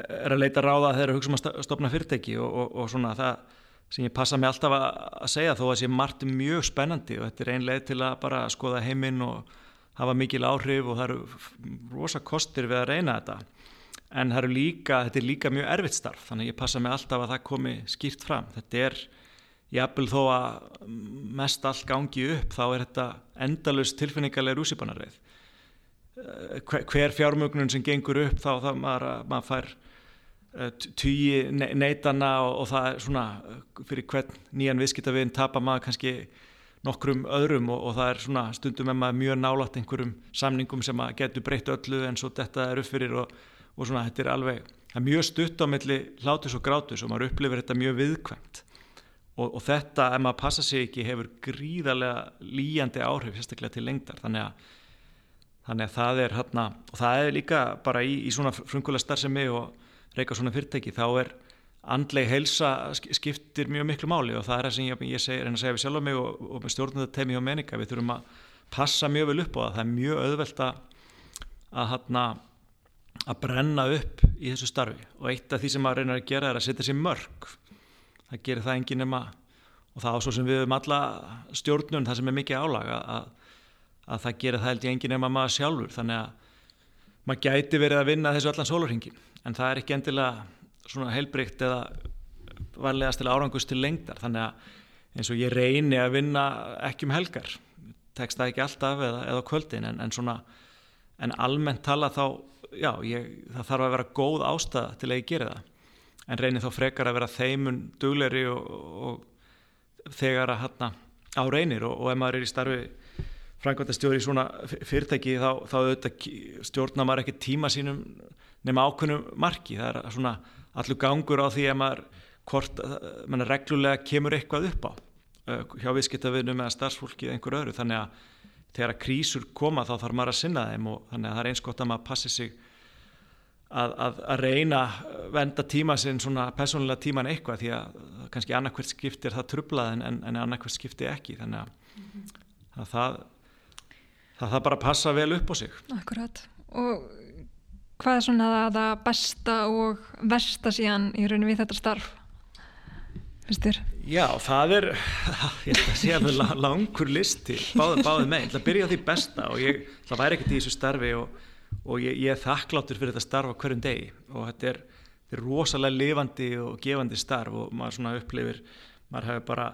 Speaker 2: er að leita ráða þegar það hugsa um að stopna fyrirtæki og, og, og svona það sem ég passa mig alltaf að segja þó að sé margt mjög spennandi og þetta er ein leið til að bara skoða heiminn og hafa mikil áhrif og það eru rosa kostir við að reyna þetta. En það eru líka, þetta er líka mjög erfitt starf þannig ég passa mig alltaf að það komi skýrt fram, þetta er jafnvel þó að mest all gangi upp þá er þetta endalust tilfinningarlega rússipanarreið eh, hver fjármögnun sem gengur upp þá það maður, maður fær eh, tugi neitana og, og það er svona fyrir hvern nýjan viðskiptaviðin tapar maður kannski nokkrum öðrum og, og það er svona stundum með maður mjög nálat einhverjum samningum sem getur breytt öllu en svo þetta er uppfyrir og, og svona þetta er alveg, það er mjög stutt á milli hlátus og grátus og maður upplifir þetta mjög viðkvæmt og, og þetta, ef maður passa sig ekki, hefur gríðarlega líjandi áhrif sérstaklega til lengdar. Þannig að, þannig að það er hérna, og það er líka bara í, í svona frungulega starfsemi og reyka svona fyrirtæki, þá er andleg heilsa skiptir mjög miklu máli. Og það er það sem ég, ég seg, reyna að segja við sjálf mig og, og stjórnum þetta temi og meninga, við þurfum að passa mjög vel upp á það, það er mjög auðvelt að að, hérna, að brenna upp í þessu starfi. Og eitt af því sem maður reynar að gera er að setja sér mörg það gerir það engin nema og það á svo sem við um alla stjórnun það sem er mikið álaga að, að það gerir það held ég engin nema maður sjálfur. Þannig að maður gæti verið að vinna þessu allan sólurhingin en það er ekki endilega svona heilbrygt eða varlegast til árangust til lengdar. Þannig að eins og ég reyni að vinna ekki um helgar tekst það ekki alltaf eða, eða kvöldin en, en svona en almennt tala þá já, ég, það þarf að vera góð ástæða til að ég gera það en reynir þá frekar að vera þeimun dugleri og, og þegar að hann á reynir. Og, og ef maður er í starfi frangværtastjóri í svona fyrirtæki þá, þá auðvitað stjórnar maður ekki tíma sínum nema ákveðnum marki. Það er svona allur gangur á því að maður hvort, mann reglulega kemur eitthvað upp á uh, hjá viðskiptaviðnum eða starfsfólki eða einhver öðru. Þannig að þegar að krísur koma þá þarf maður að sinna þeim og þannig að það er eins gott að maður passi sig að, að, að reyna venda tíma sinn svona personlega tíman eitthvað því að kannski annarkvært skipti er það trublað en, en annarkvært skipti ekki þannig að, mm -hmm. að það það það bara passa vel upp á sig
Speaker 1: Akkurat og hvað er svona það besta og versta síðan í rauninu við þetta starf þér?
Speaker 2: Já, það er *laughs* ég ætla að segja alveg langur listi báðið báði með, ég ætla að byrja á því besta og ég ætla að væri ekkert í þessu starfi og og ég, ég er þakkláttur fyrir þetta starf á hverjum degi og þetta er, þetta er rosalega lifandi og gefandi starf og maður svona upplifir, maður hefur bara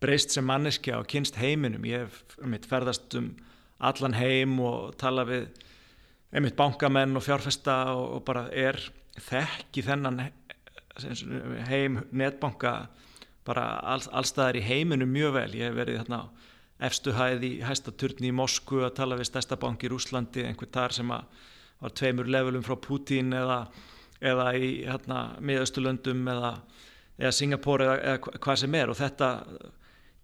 Speaker 2: breyst sem manneskja og kynst heiminum ég hef mitt ferðast um allan heim og tala við einmitt bankamenn og fjárfesta og, og bara er þekki þennan heim netbanka bara all, allstaðar í heiminu mjög vel. Ég hef verið þarna efstuhæði hæstaturni í Moskvu að tala við stærsta banki í Rúslandi, einhver þar sem var tveimur levelum frá Putin eða, eða í hérna, miðaustulöndum eða, eða Singapore eða, eða hvað sem er og þetta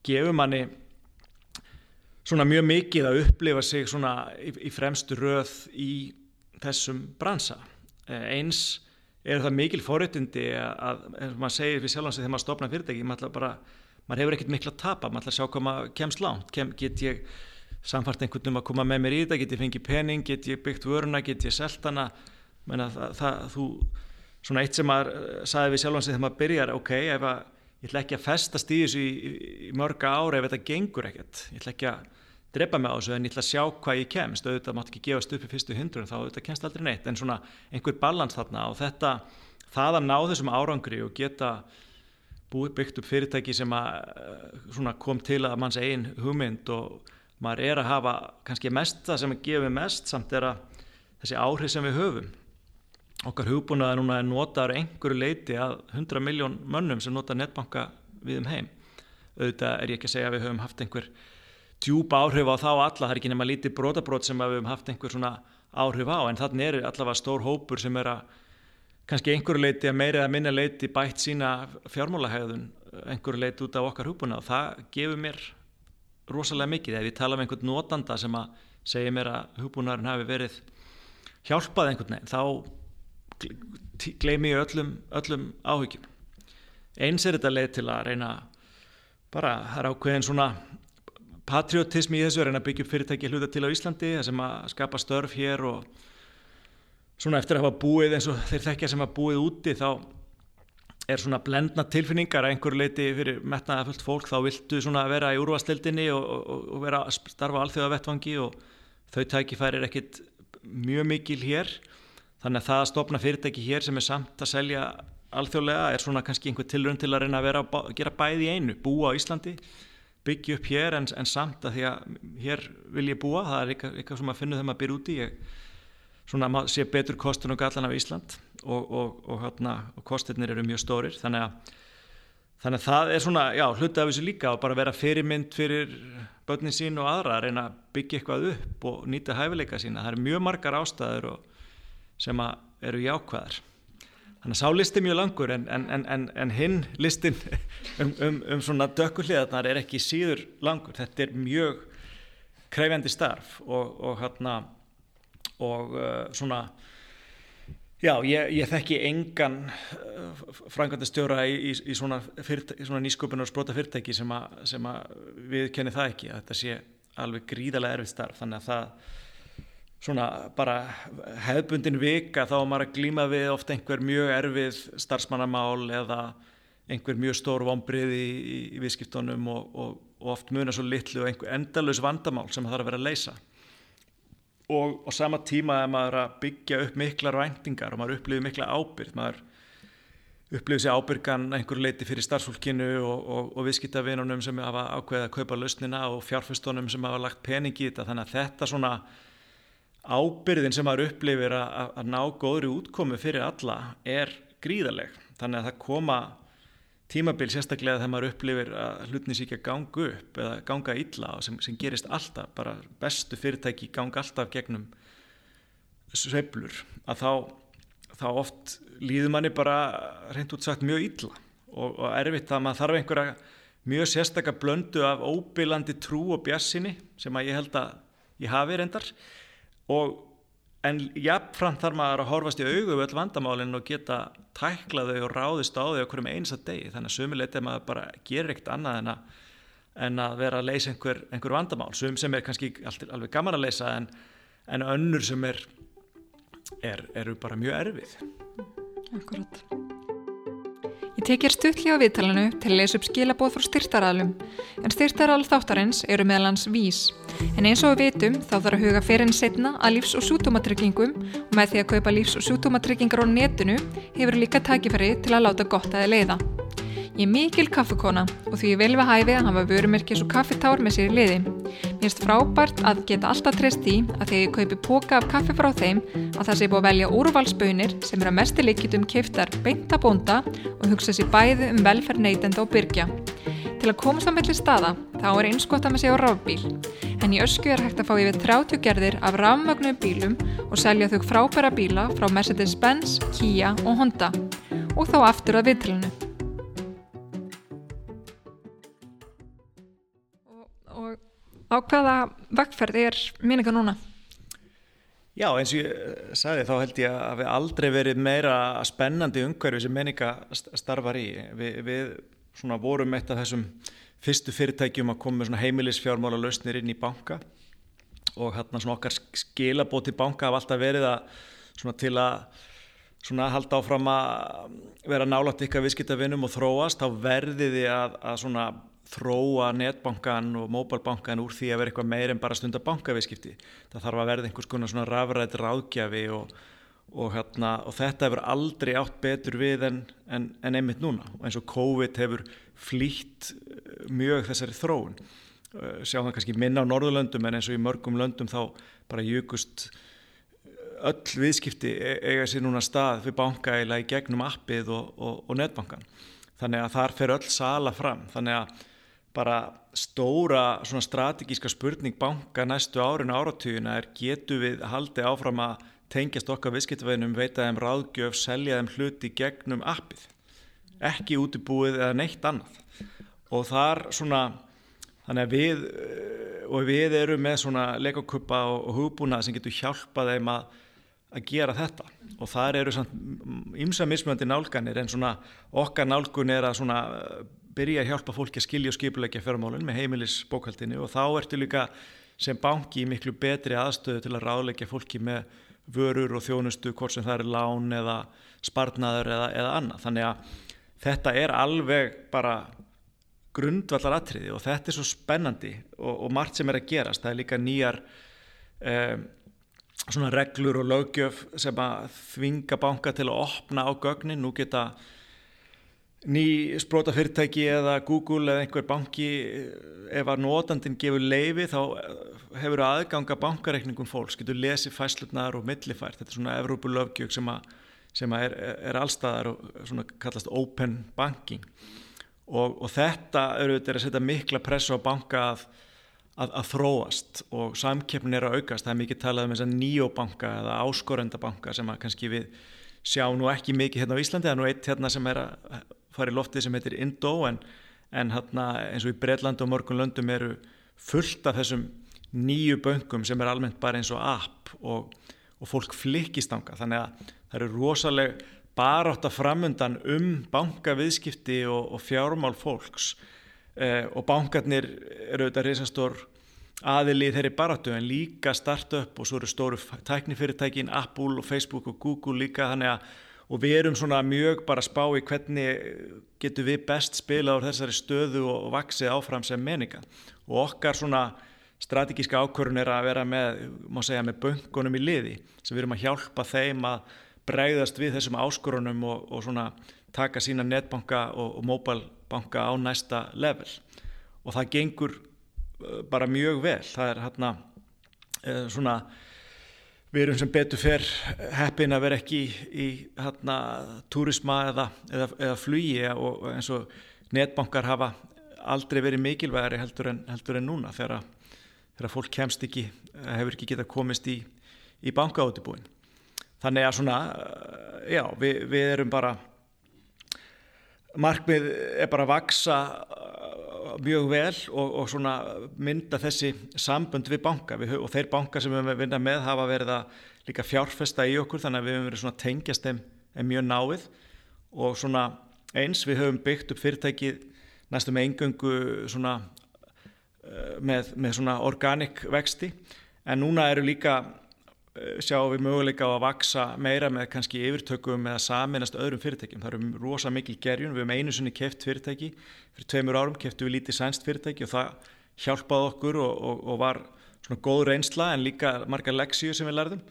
Speaker 2: gefur manni svona mjög mikið að upplifa sig svona í, í fremstu röð í þessum bransa. Eh, eins er það mikil forutindi að, eins og maður segir við sjálf hans þegar maður stopna fyrirtæki, maður bara maður hefur ekkert miklu að tapa, maður ætla að sjá hvað maður kemst langt, Kem, get ég samfart einhvern um að koma með mér í þetta, get ég fengið pening, get ég byggt vöruna, get ég selgt hana, menna það, það þú, svona eitt sem maður eh, saði við sjálf hans þegar maður byrjar, ok, ef að ég ætla ekki að festast í þessu í, í, í mörga ára ef þetta gengur ekkert, ég ætla ekki að drepa mig á þessu en ég ætla að sjá hvað ég kemst. Auðvitað mátt ekki gefast upp í fyrstu hundrun þá auðvitað kemst aldrei neitt. En svona einhver balans þarna og þetta það að ná þessum árangri og geta byggt upp fyrirtæki sem að kom til að manns einn hugmynd og maður er að hafa kannski mest það sem gefa mest samt er að þessi áhrif sem við höfum. Okkar hugbúnaði núna er notaður einhverju leiti að 100 miljón mönnum sem nota netbanka við um heim. Auðvitað er ég ekki að segja að við höfum haft einhver djúpa áhrif á þá alla, það er ekki nema lítið brotabrót sem við höfum haft einhver svona áhrif á en þannig er allavega stór hópur sem er að kannski einhverju leiti að meira eða minna leiti bætt sína fjármálahæðun einhverju leiti út af okkar húbuna og það gefur mér rosalega mikið. Ef ég tala um einhvern notanda sem að segja mér að húbunarinn hafi verið hjálpað einhvern veginn þá gleymi ég öllum, öllum áhyggjum. Eins er þetta leið til að reyna bara það er ákveðin svona patriotismi í þessu reyna að byggja upp fyrirtæki hluta til á Íslandi sem að skapa störf hér og svona eftir að hafa búið eins og þeir þekkja sem hafa búið úti þá er svona blendna tilfinningar að einhver leiti fyrir metnaða fullt fólk þá viltu svona vera í úrvastildinni og, og, og vera að starfa alþjóða vettvangi og þau tækifæri er ekkit mjög mikil hér. Þannig að það að stopna fyrirtæki hér sem er samt að selja alþjóðlega er svona kannski einhver tilrönd til að reyna að að gera bæði í einu, búa á Íslandi byggja upp hér en, en samt að því að hér vil ég búa, það er eitthvað, eitthvað sem að finna þeim að byrja úti. Ég svona sé betur kostun og gallan af Ísland og, og, og, hérna, og kostirnir eru mjög stórir þannig að, þannig að það er svona, já, hluti af þessu líka og bara vera fyrirmynd fyrir börnin sín og aðra að reyna að byggja eitthvað upp og nýta hæfileika sína. Það eru mjög margar ástæður sem eru jákvæðar. Þannig að sá listi mjög langur en, en, en, en hinn listin *laughs* um, um, um svona dökkulíðarnar er ekki síður langur. Þetta er mjög krefjandi starf og hérna og uh, svona já, ég, ég þekki engan uh, frangandastjóra í, í, í svona, svona nýsköpunar og sprota fyrirtæki sem, að við kenni það ekki þetta sé alveg gríðarlega erfið starf. Þannig að það svona bara hefðbundin vika þá er maður að glíma við ofta einhver mjög erfið starfsmannamál eða einhver mjög stór vombrið í, í, í viðskiptunum og, og, og oft muna svo litlu og einhver endalus vandamál sem það þarf að vera að leysa og á sama tíma er maður að byggja upp mikla ræntingar og maður upplifir mikla ábyrg maður upplifir sér ábyrgan einhver leiti fyrir starfsfólkinu og, og, og viðskiptavinunum sem hafa ákveðið að kaupa lausnina og fjárfustunum sem hafa lagt pening í þetta. Þannig að þetta svona ábyrðin sem maður upplifir að, að ná góðri útkomi fyrir alla er gríðaleg þannig að það koma tímabil sérstaklega þegar maður upplifir að ekki að ganga upp eða ganga illa sem, sem gerist alltaf, bara bestu fyrirtæki ganga alltaf gegnum sveiflur að þá, þá oft líður manni bara reynd út sagt mjög illa og, og erfitt að maður þarf einhverja mjög sérstaklega blöndu af óbylandi trú og bjassinni sem að ég held að ég hafi reyndar og en jafnframt þarf maður að horfast í augu við öll vandamálinn og geta tæklaðu og ráðist á þau okkur um einsta degi. Þannig að sumilegt er maður bara gerir ekkert annað en að, en að vera að leysa einhver, einhver vandamál. Sum sem er kannski alveg gaman að leysa en, en önnur sem er, er eru bara mjög erfið.
Speaker 1: Akkurat tekir stuttli á viðtalanu til að leysa upp skilabóð frá styrtaræðlum en styrtaræðl þáttarins eru meðlans vís En eins og við vitum þá þarf að huga fyrir en setna að lífs- og sjútómatryggingum og með því að kaupa lífs- og sjútómatryggingar á netinu hefur líka tækifæri til að láta gott aðeins leiða. Ég er mikil kaffekona og því ég vel við hæfi að hafa vörumerkis og kaffetár með sér í liði. Mér finnst frábært að geta alltaf treyst í að þegar ég kaupi póka af kaffi frá þeim að það sé búið að velja úrvalsbönir sem er að mestuleikitum keiftar beinta bónda og hugsa sér bæði um velferð neytenda og byrkja. Til að komast á melli staða þá er einskott að maður sé á rafbíl en í ösku er hægt að fá yfir 30 gerðir af rafmögnum bílum og selja þau frábæra bíla frá Mercedes-Benz, Kia og Honda og þá aftur að viðtælunu. Á hvaða vekkferð er minninga núna?
Speaker 2: Já, eins og ég sagði þá held ég að við aldrei verið meira spennandi umhverfi sem menninga starfar í. Vi, við vorum eitt af þessum fyrstu fyrirtækjum að koma með heimilisfjármála lausnir inn í banka og hérna svona okkar skilabóti banka hafa alltaf verið að til að svona halda áfram að vera nálátt ykkar viðskiptavinnum og þróast, þá verðiði að, að svona þróa netbankan og móbalbankan úr því að vera eitthvað meir en bara stunda bankaviðskipti. Það þarf að verða einhvers konar svona rafrætt ráðgjafi og, og, hérna, og þetta hefur aldrei átt betur við en, en, en einmitt núna. Og eins og COVID hefur flýtt eh, mjög þessari þróun. Eh, sjáum það kannski minna á Norðurlöndum en eins og í mörgum löndum þá bara jökust öll viðskipti e-, eiga sér núna stað við banka eila í gegnum appið og, og netbankan. Þannig að þar fer öll sala fram. Þannig að bara stóra svona strategíska spurning banka næstu árinu áratugina er getu við haldið áfram að tengjast okkar viðskiptveginum, veita þeim ráðgjöf, selja þeim hluti gegnum appið. Ekki útibúið eða neitt annað. Og þar svona, þannig að við, og við erum með svona leikokuppa og hugbúnað sem getur hjálpað þeim að að gera þetta og það eru ímsa mismöndi nálganir en svona okkar nálgun er að svona byrja að hjálpa fólki að skilja og skipulegja fjármálun með heimilisbókaldinu og þá ertu líka sem banki í miklu betri aðstöðu til að ráðleggja fólki með vörur og þjónustu hvort sem það er lán eða spartnaður eða, eða annað. Þannig að þetta er alveg bara grundvallar atriði og þetta er svo spennandi og, og margt sem er að gerast. Það er líka nýjar um, reglur og lögjöf sem að þvinga banka til að opna á gögnin, nú geta ný spróta fyrirtæki eða Google eða einhver banki ef að nótandin gefur leifi þá hefur aðganga bankareikningum fólks, getur lesið fæslutnar og millifært, þetta er svona Evrópu lögjög sem sem að er, er allstaðar og svona kallast open banking og, og þetta eru að setja mikla pressa á banka að að, að þróast og samkeppnin er að aukast. Það er mikið talað um þess að nýjóbanka eða áskorendabanka sem að kannski við sjá nú ekki mikið hérna á Íslandi. Það er nú eitt hérna sem er að fara í loftið sem heitir Indo en, en hérna eins og í Breitland og morgun löndum eru fullt af þessum nýju böngum sem er almennt bara eins og app og, og fólk flikist ánga. Þannig að það eru rosaleg barátt að framundan um bankaviðskipti og, og fjármál fólks eh, og bankarnir eru auðvitað reysastór aðili þeirri baratu en líka startup og svo eru stóru tæknifyrirtækin Apple og Facebook og Google líka þannig að og við erum svona mjög bara spá í hvernig getur við best spila á þessari stöðu og vaksið áfram sem meninga. Og okkar svona strategíska ákvörun er að vera með, má segja, með böngunum í liði. Sem við erum að hjálpa þeim að bregðast við þessum áskorunum og, og svona taka sína netbanka og, og móbalbanka á næsta level. Og það gengur uh, bara mjög vel. Það er hérna uh, svona við erum sem betur fer heppin að vera ekki í, í hérna túrisma eða, eða, eða flugi og eins og netbankar hafa aldrei verið mikilvægari heldur en, heldur en núna þegar, þegar fólk kemst ekki, hefur ekki getað komist í, í bankaáttibúin þannig að svona uh, já, við, við erum bara markmið er bara að vaksa mjög vel og, og svona mynda þessi sambund við banka. Við, og þeir banka sem við höfum vinnað með hafa verið að líka fjárfesta í okkur þannig að við höfum verið svona tengjast þeim mjög náið. Og svona eins við höfum byggt upp fyrirtæki næstum með engöngu svona uh, með, með svona organik vexti. En núna eru líka Eh, sjáum við möguleika á að vaksa meira með kannski yfirtökum eða saminast öðrum fyrirtækjum. Það eru rosa mikil gerjun, við hefum einu sinni keft fyrirtæki, fyrir tveimur árum keftu við lítið sænst fyrirtæki og það hjálpaði okkur og, og, og var svona góð reynsla en líka margar leksíu sem við lærðum.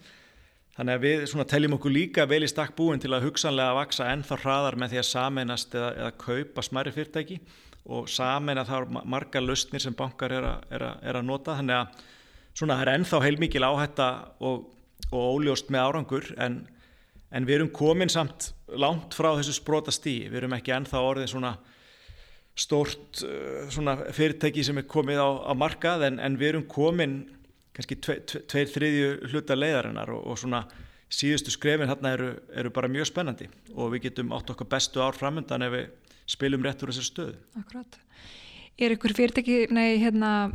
Speaker 2: Þannig að við svona teljum okkur líka vel í stakk búin til að hugsanlega vaksa ennþá hraðar með því að saminast eða, eða kaupa smæri fyrirtæki og samin að það er marga lausnir sem bankar er að, er að, er að nota þannig að svona það er ennþá heilmikil áhætta og, og óljóst með árangur en, en við erum komin samt langt frá þessu sprota stí við erum ekki ennþá orðið svona stórt uh, svona fyrirtæki sem er komið á, á markað en, en við erum komin kannski tve, tve, tveir þriðju hluta leiðarinnar og, og svona síðustu skrefin hérna eru, eru bara mjög spennandi og við getum átt okkar bestu ár framöndan ef við spilum rétt úr þessar stöðu.
Speaker 1: Akkurát. Er ykkur fyrirtæki, nei hérna,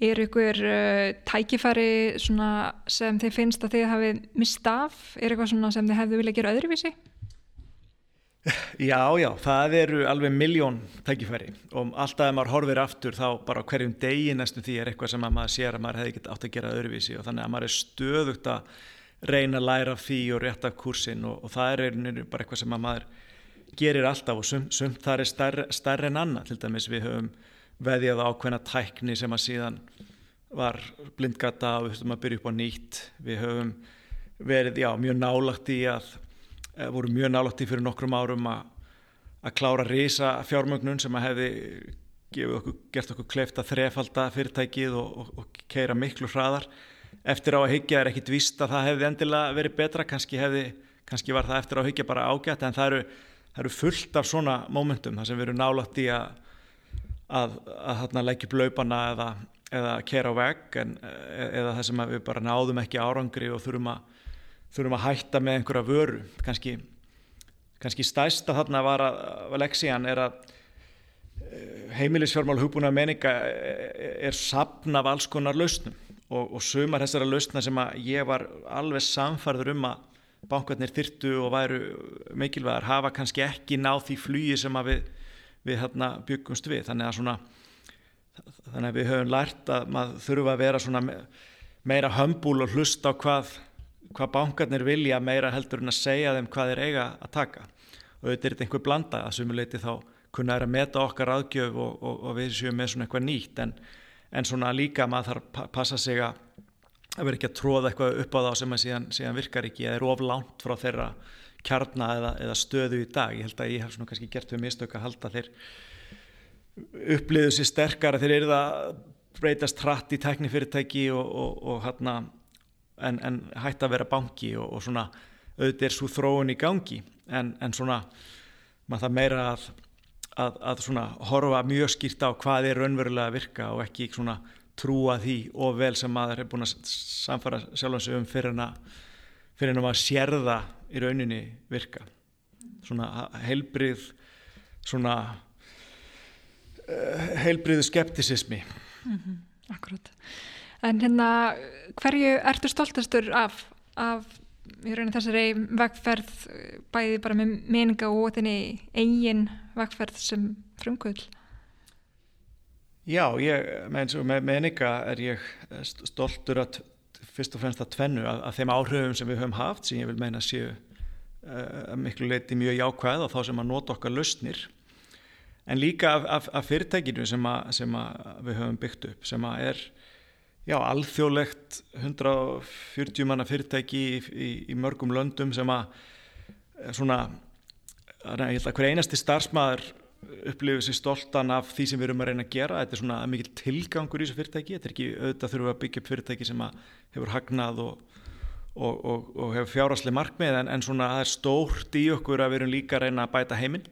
Speaker 1: er ykkur uh, tækifæri sem þið finnst að þið hafið mistaf? Er eitthvað sem þið hefðu viljað gera öðruvísi?
Speaker 2: Já, já, það eru alveg miljón tækifæri. Og alltaf ef maður horfir aftur þá bara hverjum degi næstu því er eitthvað sem maður sér að maður hefði ekkert átt að gera öðruvísi. Og þannig að maður er stöðugt að reyna að læra því og rétta kursin og, og það er bara eitthvað sem maður gerir alltaf. Og sumt, það er stærri, stærri en annað, til dæmis við höfum veðjað ákveðna tækni sem að síðan var blindgata og við höfum að byrja upp á nýtt, við höfum verið, já, mjög nálagt í að Eh, voru mjög nálátti fyrir nokkrum árum að klára reysa fjármögnun sem að hefði okkur, gert okkur klefta þrefalda fyrirtækið og, og, og keira miklu hraðar. Eftir á að hyggja er ekkit víst að það hefði endilega verið betra. Kannski, hefði, kannski var það eftir á að hyggja bara ágætt en það eru, það eru fullt af svona mómentum þar sem við erum nálátti að að, að, að leggja blöpana eða, eða kera á vegg en, eða það sem við bara náðum ekki árangri og þurfum að þurfum að hætta með einhverja vöru. Kannski, kannski stæsta þarna var að, að leksían er að eh, heimilisfjármál hugbúna meninga eh, er sapn af alls konar lausnum. Og, og sumar þessara lausna sem að ég var alveg samfarður um að bankarnir þyrtu og væru mikilvægar hafa kannski ekki náð því flugi sem að við, við hérna byggumst við. Þannig að svona þannig að við höfum lært að maður þurfa að vera meira hömbúl og hlusta á hvað hvað bankarnir vilja meira heldur en að segja þeim hvað þeir eiga að taka. Og auðvitað er þetta einhver blanda að sumuleiti þá kunna er að meta okkar aðgjöf og, og, og við séum með svona eitthvað nýtt. En, en svona líka maður þarf að passa sig að vera ekki að tróða eitthvað upp á þá sem að síðan, síðan virkar ekki eða er oflánt frá þeirra kjarna eða, eða stöðu í dag. Ég held að ég hef svona kannski gert við mistök að halda þeir uppliðu sér sterkar að þeir eru það breytast hratt í teknifyrirtæki og, og hérna en, en hætti að vera banki og, og svona auðvitað er svo þróun í gangi en, en svona maður það meira að, að, að svona horfa mjög skýrt á hvað er raunverulega að virka og ekki svona trúa því og vel sem maður er búin að samfara sjálfansum fyrir en að fyrir en að maður sérða í rauninni virka. Svona heilbrið svona uh, heilbriðu skeptisismi.
Speaker 1: Mm -hmm, Akkurát En hérna, hverju ertu stoltastur af, af í rauninu þessari vegferð bæði bara með meninga og þenni eigin vegferð sem frumkvöld?
Speaker 2: Já, ég, með, með meninga er ég stoltur að fyrst og fremst að tvennu að, að þeim áhrifum sem við höfum haft sem ég vil meina séu uh, miklu leiti mjög jákvæð og þá sem að nota okkar lausnir. En líka af, af, af fyrirtækinu sem, að, sem að við höfum byggt upp sem að er já, alþjóðlegt 140 manna fyrirtæki í, í, í mörgum löndum sem að eh, svona, ég held að hver einasti starfsmæður upplifið sér stoltan af því sem við erum að reyna að gera. Þetta er svona mikil tilgangur í þessu fyrirtæki. Þetta er ekki auðvitað þurfum að byggja upp fyrirtæki sem hefur hagnað og, og, og, og hefur fjárasli markmið en, en svona það er stórt í okkur að við erum líka að reyna að bæta heiminn.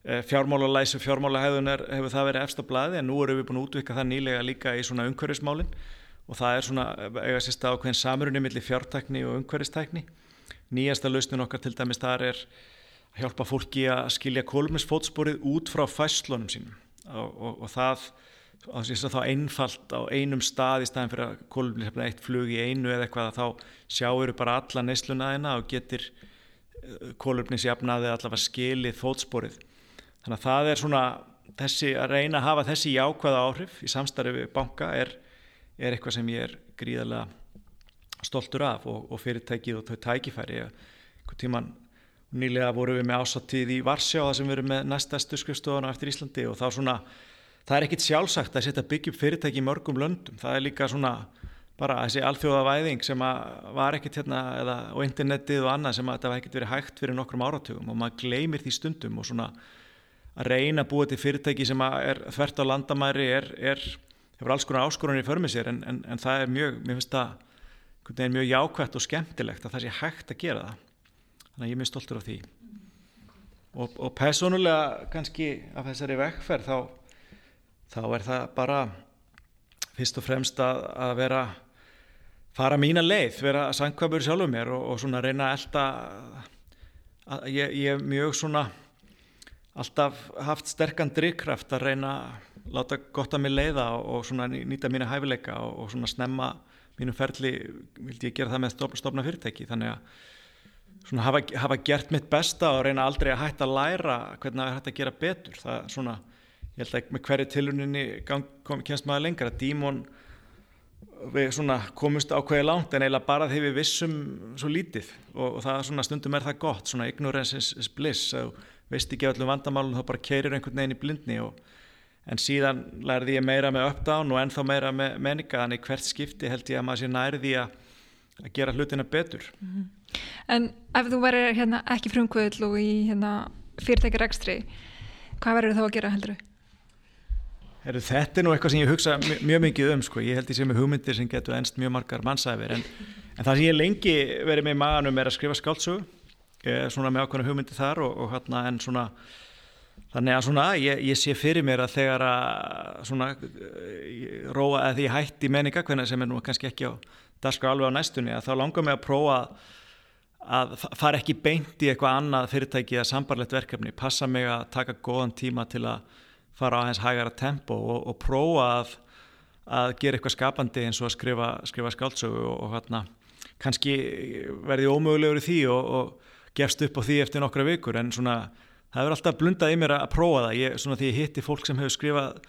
Speaker 2: Eh, fjármálalæs og fjármálahæðunar hefur það verið eftir blæði en nú erum við búin að útvika það nýlega líka í svona umhverfismálin. Og það er svona eiga sérst ákveðin samrunni millir fjártækni og umhverfistækni. Nýjasta lausnin okkar til dæmis þar er að hjálpa fólki að skilja kólumnisfótsporið út frá fæslunum sínum og, og, og það þá einfalt á einum stað í staðin fyrir að kólumnisfótsporið eitt flug í einu eða eitthvað þá sjáur bara alla neysluna þeina og getur eh, kólumnisjafnaði allavega skilið fótsporið Þannig að það er svona þessi að reyna að hafa þessi jákvæða áhrif í samstarfi banka er, er eitthvað sem ég er gríðarlega stoltur af og, og fyrirtækið og þau tækifæri. Einhvern tíman nýlega voru við með ásattíð í Varsjá það sem við erum með næstastu skrifstofana eftir Íslandi og þá svona, það er ekkit sjálfsagt að setja byggjum fyrirtæki í mörgum löndum. Það er líka svona bara þessi alþjóðavæðing sem var ekkit hérna eða á internetið og annað sem að þetta var ekkit verið hægt fyrir nokkrum áratugum og maður gleymir því stundum og svona að reyna að búa til fyrirtæki sem er þvert á landamæri er, er, hefur alls konar áskorunni för með sér en, en, en það er mjög, mér finnst það mjög jákvægt og skemmtilegt að það sé hægt að gera það þannig að ég er mjög stoltur af því. Og, og personulega kannski af þessari vekkferð þá, þá er það bara fyrst og fremst að, að vera fara mína leið, vera sangkvabur sjálfur mér og, og svona reyna elda að ég, ég er mjög svona alltaf haft sterkan drivkraft að reyna að láta gott að mig leiða og svona nýta mína hæfileika og, og svona snemma mínum ferli vildi ég gera það með stofna fyrirtæki þannig að svona hafa, hafa gert mitt besta og reyna aldrei að hætta að læra hvernig það er hægt að gera betur. Það er svona, ég held að með hverju tiluninni kemst maður lengra. Dímon við svona komumst ákveði langt en eiginlega bara þegar við vissum svo lítið og, og það svona stundum er það gott. Svona ignorance is, is bliss. Og veist ekki öllum vandamálum þá bara keirir einhvern veginn í blindni og, en síðan lærði ég meira með uppdown og ennþá meira með menninga þannig hvert skipti held ég að maður sé nærði að, að gera hlutina betur. Mm -hmm.
Speaker 1: En ef þú verður hérna, ekki frumkvöðl og í hérna, fyrirtækjar ekstri hvað verður þá að gera heldur?
Speaker 2: Heru, þetta er nú eitthvað sem ég hugsa mjög, mikið um sko. ég held ég sem er hugmyndir sem getur ennst mjög margar mannsæfir en, en það sem ég lengi verið með í maganum er að skrifa skáltsögu svona með ákveðna hugmyndir þar og, og hérna en svona þannig að svona ég, ég sé fyrir mér að þegar að svona róa að því hætti menninga hvernig sem er nú kannski ekki á daska alveg á næstunni að þá langar mig að prófa að fara ekki beint í eitthvað annað fyrirtæki eða sambarlegt verkefni. Passa mig að taka góðan tíma til að fara á hans hægara tempo og, og prófa að, að gera eitthvað skapandi eins og að skrifa, skrifa skáltsögu og, og hérna kannski verði ómögulegur í því og, og gefst upp á því eftir nokkra vikur en svona það hefur alltaf blundað í mér að prófa það. Ég, svona því ég hitti fólk sem hefur skrifað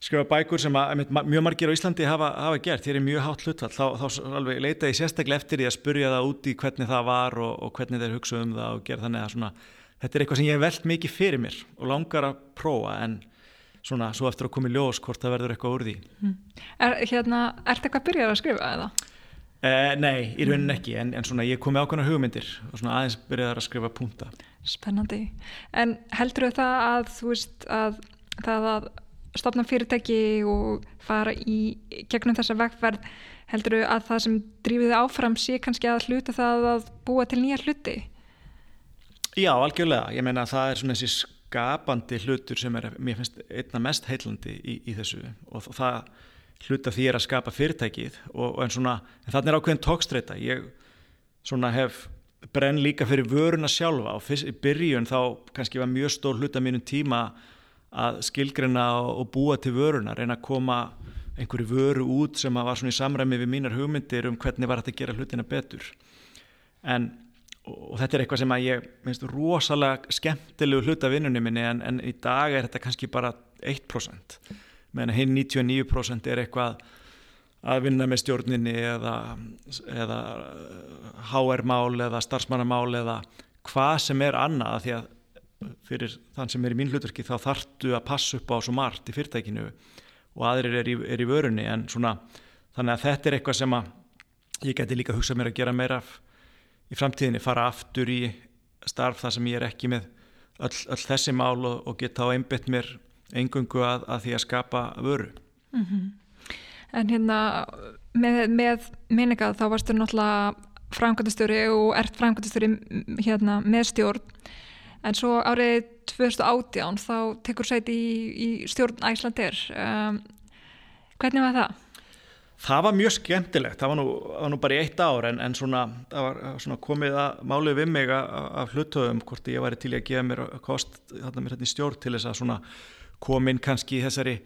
Speaker 2: skrifa bækur sem að, mjög margir á Íslandi hafa, hafa gert, þér er mjög hátt hlutfall. Þá, þá alveg leita ég sérstaklega eftir því að spurja það úti hvernig það var og, og hvernig þeir hugsa um það og gera þannig að svona þetta er eitthvað sem ég hef veld mikið fyrir mér og langar að prófa en svona svo eftir að koma í ljós hvort það verður eitthvað úr því. Mm.
Speaker 1: er, hérna, Er þetta eitthvað að byrja að skrifa eða?
Speaker 2: Eh, nei, í raunin ekki en, en svona ég kom með ákvæmna hugmyndir og svona aðeins byrjaði að skrifa punta.
Speaker 1: Spennandi, en heldur þau það að þú veist að það að stopna fyrirtæki og fara í gegnum þessa vegferð heldur þau að það sem drífið áfram sé kannski að hluta það að búa til nýja hluti?
Speaker 2: Já, algjörlega. Ég meina að það er svona þessi skapandi hlutur sem er, mér finnst, einna mest heilandi í, í þessu og það hluta því er að skapa fyrirtækið og, og en svona, en þannig er ákveðin tókstreita. Ég svona hef brenn líka fyrir vöruna sjálfa og fyrst í byrjun þá kannski var mjög stór hluta mínum tíma að skilgrina og, búa til vöruna, reyna að koma einhverju vöru út sem var svona í samræmi við mínar hugmyndir um hvernig var þetta að gera hlutina betur. En og þetta er eitthvað sem að ég minnst rosalega skemmtilegu hluta vinnunni minni en, en í dag er þetta kannski bara 1% meðan hinn 99% er eitthvað að vinna með stjórninni eða, eða HR-mál eða starfsmannamál eða hvað sem er annað því að fyrir þann sem er í mín hlutverki þá þartu að passa upp á svo margt í fyrirtækinu og aðrir er í, er í vörunni en svona þannig að þetta er eitthvað sem að ég geti líka hugsað mér að gera meira í framtíðinni fara aftur í starf þar sem ég er ekki með öll, öll þessi mál og, og geta á einbitt mér engungu að, að því að skapa vöru. Mm -hmm.
Speaker 1: En hérna með, með minninga þá varstu náttúrulega framkvæmtastöri og ert framkvæmtastöri hérna, með stjórn en svo árið 2018 þá tekur sæti í, í stjórn Æslandir. Um, hvernig var það?
Speaker 2: Það var mjög skemmtilegt, það var nú, var nú bara í eitt ár en, en svona, var svona komið að málið við mig af hlutöðum hvort ég væri til að gefa mér kost þarna mér hérna í stjórn til þess að komin kannski í þessari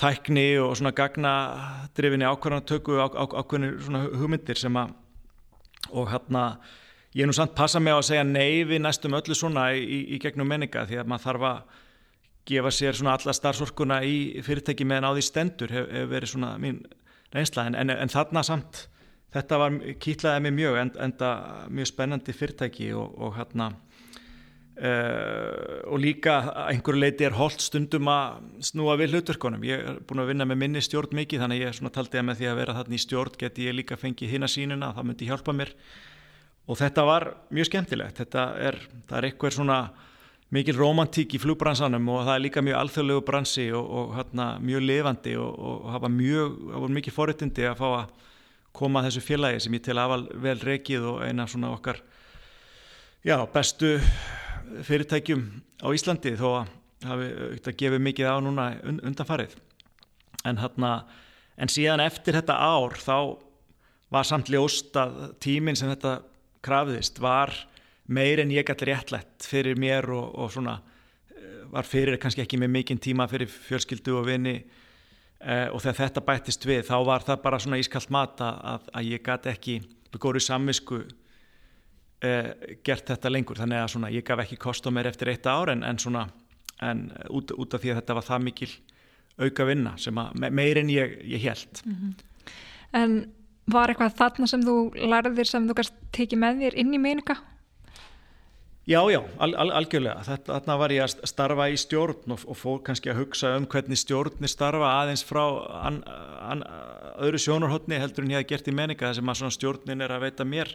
Speaker 2: tækni og svona gagnadrifinni ákvarðanatöku á, á, ákveðinu svona hugmyndir sem að og hérna ég er nú samt passa á að segja nei við næstum öllu svona í, í gegnum menninga því að maður þarf að gefa sér svona alla starfsorkuna í fyrirtæki meðan á því stendur hefur hef verið svona mín reynsla. En, en, en þarna samt þetta var kýtlaðið mig mjög en, enda mjög spennandi fyrirtæki og, og hérna uh, og líka einhverju leiti er holdt stundum að snúa við hlutverkonum ég er búin að vinna með minni stjórn mikið þannig ég er taldi að með því að vera þarna í stjórn geti ég líka fengið hinn að sínuna það myndi hjálpa mér og þetta var mjög skemmtilegt. Þetta er, er eitthvað svona mikil romantík í flugbransanum og það er líka mjög alþjóðlegu bransi og, og hérna, mjög lifandi og, og hafa mjög, hafa mikið forréttindi að fá að koma að þessu félagi sem ég til aðval vel reikið og eina svona okkar já, bestu fyrirtækjum á Íslandi þó að auðvitað gefið mikið á núna undanfarið. En hérna en síðan eftir þetta ár þá var samt ljóst að tíminn sem þetta krafðist var meir en ég gæti réttlætt fyrir mér og, og svona eh, var fyrir kannski ekki með mikinn tíma fyrir fjölskyldu og vini eh, og þegar þetta bættist við þá var það bara svona ískallt mat að, að ég gæti ekki begórið samvisku eh, gert þetta lengur þannig að svona ég gaf ekki kost á mér eftir eitt ár en, en svona en út, út af því að þetta var það mikil auka vinna sem að meir en ég, ég held mm -hmm.
Speaker 1: En var eitthvað þarna sem þú lærðir sem þú kannski tekið með þér inn í meininga?
Speaker 2: Já, já, al, al, algjörlega. Þarna var ég að starfa í stjórn og, og fór kannski að hugsa um hvernig stjórnir starfa aðeins frá an, an, öðru sjónarhóttni heldur en ég hef gert í meninga þess að stjórnin er að veita mér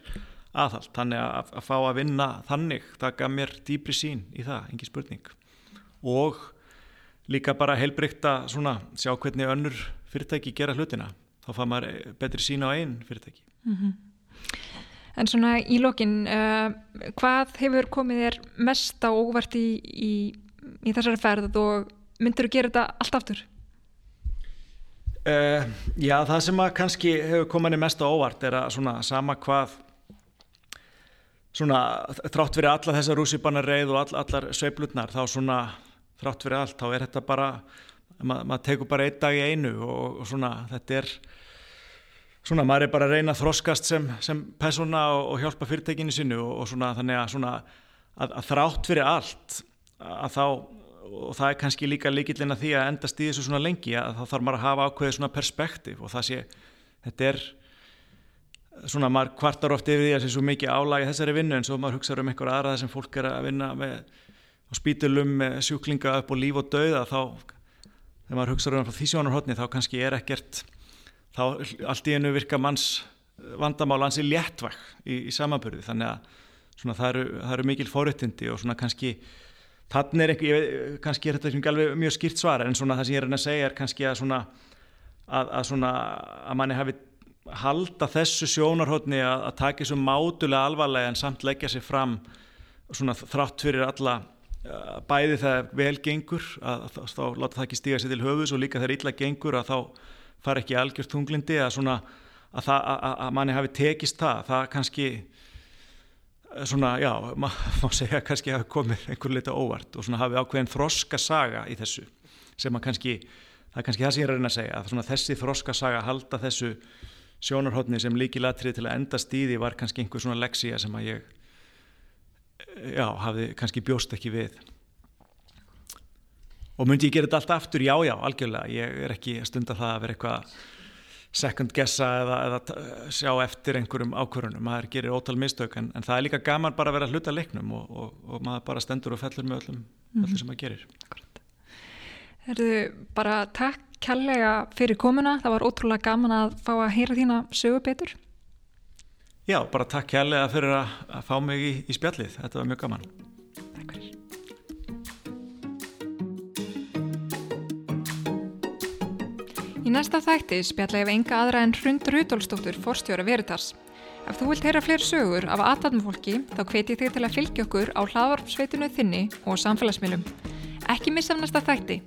Speaker 2: aðhald. Þannig að, að fá að vinna þannig, gaf mér dýbri sín í það, engi spurning. Og líka bara heilbrygt að sjá hvernig önnur fyrirtæki gera hlutina þá fá maður betri sína á einn fyrirtæki. Mm -hmm.
Speaker 1: En svona í lokin, uh, hvað hefur komið þér mest á óvart í, í, í þessari ferð og myndur þú gera þetta allt aftur?
Speaker 2: Uh, já, það sem að kannski hefur komið mest á óvart er að svona sama hvað svona þrátt fyrir alla þessa rússipannareið og all, allar sveiplutnar þá svona þrátt fyrir allt þá er þetta bara maður mað tegur bara einn dag í einu og, og svona þetta er svona maður er bara að reyna að þroskast sem, sem persóna og, og hjálpa fyrirtekinu sinu og, og svona þannig að, svona, að, að þrátt fyrir allt að þá og það er kannski líka líkillin að því að endast í þessu svona lengi að þá þarf maður að hafa ákveðið svona perspektíf og það sé, þetta er svona maður kvartar oft yfir því að það sé svo mikið álægi þessari vinnu en svo maður hugsaður um einhver aðra þessum fólk er að vinna með á spítulum með sjúklinga upp og líf og dauða þá, þegar maður hugsaður um því sjónarhóttni þá kannski er ekkert þá allt í enu virka manns vandamál ansi léttvæg í, í samanbyrði þannig að svona, það, eru, það eru mikil fóruttindi og svona kannski þannig er ekki, kannski er þetta ekki alveg mjög skýrt svara en svona það sem ég er að segja er kannski að svona að, að svona að manni hafi halda þessu sjónarhóttni að, að taka þessu mátulega alvarlega en samt leggja sér fram svona þrátt fyrir alla bæði það vel gengur að, að þá láta það ekki stíga sér til höfus og líka þegar illa gengur að þá fara ekki algjörð tunglindi að, svona, að, það, að, að manni hafi tekist það það kannski eh, svona, já, *laughs* maður má segja kannski hafi komið einhver liti óvart og svona hafi ákveðin þroska saga í þessu sem að kannski, það er kannski það sem ég er að reyna að segja að svona þessi þroska saga halda þessu sjónarhóttni sem líki latrið til að enda stíði var kannski einhver svona leksíja sem að ég eh, já, hafi kannski bjóst ekki við og myndi ég gera þetta allt aftur, já já, algjörlega. Ég er ekki stund að það að vera eitthvað second guessa eða, eða sjá eftir einhverjum ákvörunum maður gerir ótal mistök en, en það er líka gaman bara að vera hluta leiknum og, og, og maður bara stendur og fellur með öllum, mm. öllum sem maður gerir.
Speaker 1: Erðu bara takk kjallega fyrir komuna. Það var ótrúlega gaman að fá að heyra þína sögu betur.
Speaker 2: Já, bara takk kjallega fyrir að, að fá mig í, í spjallið, þetta var mjög gaman. Takk fyrir
Speaker 1: Í næsta þætti spjalla ef enga aðra en Hrund Rudolstóttur forstjóra Veritas. Ef þú vilt heyra fleiri sögur af aðtatnfólki þá hveti þig til að fylgja okkur á hlaðvarpsveitinu þinni og samfélagsmiðlum. Ekki missa næsta þætti.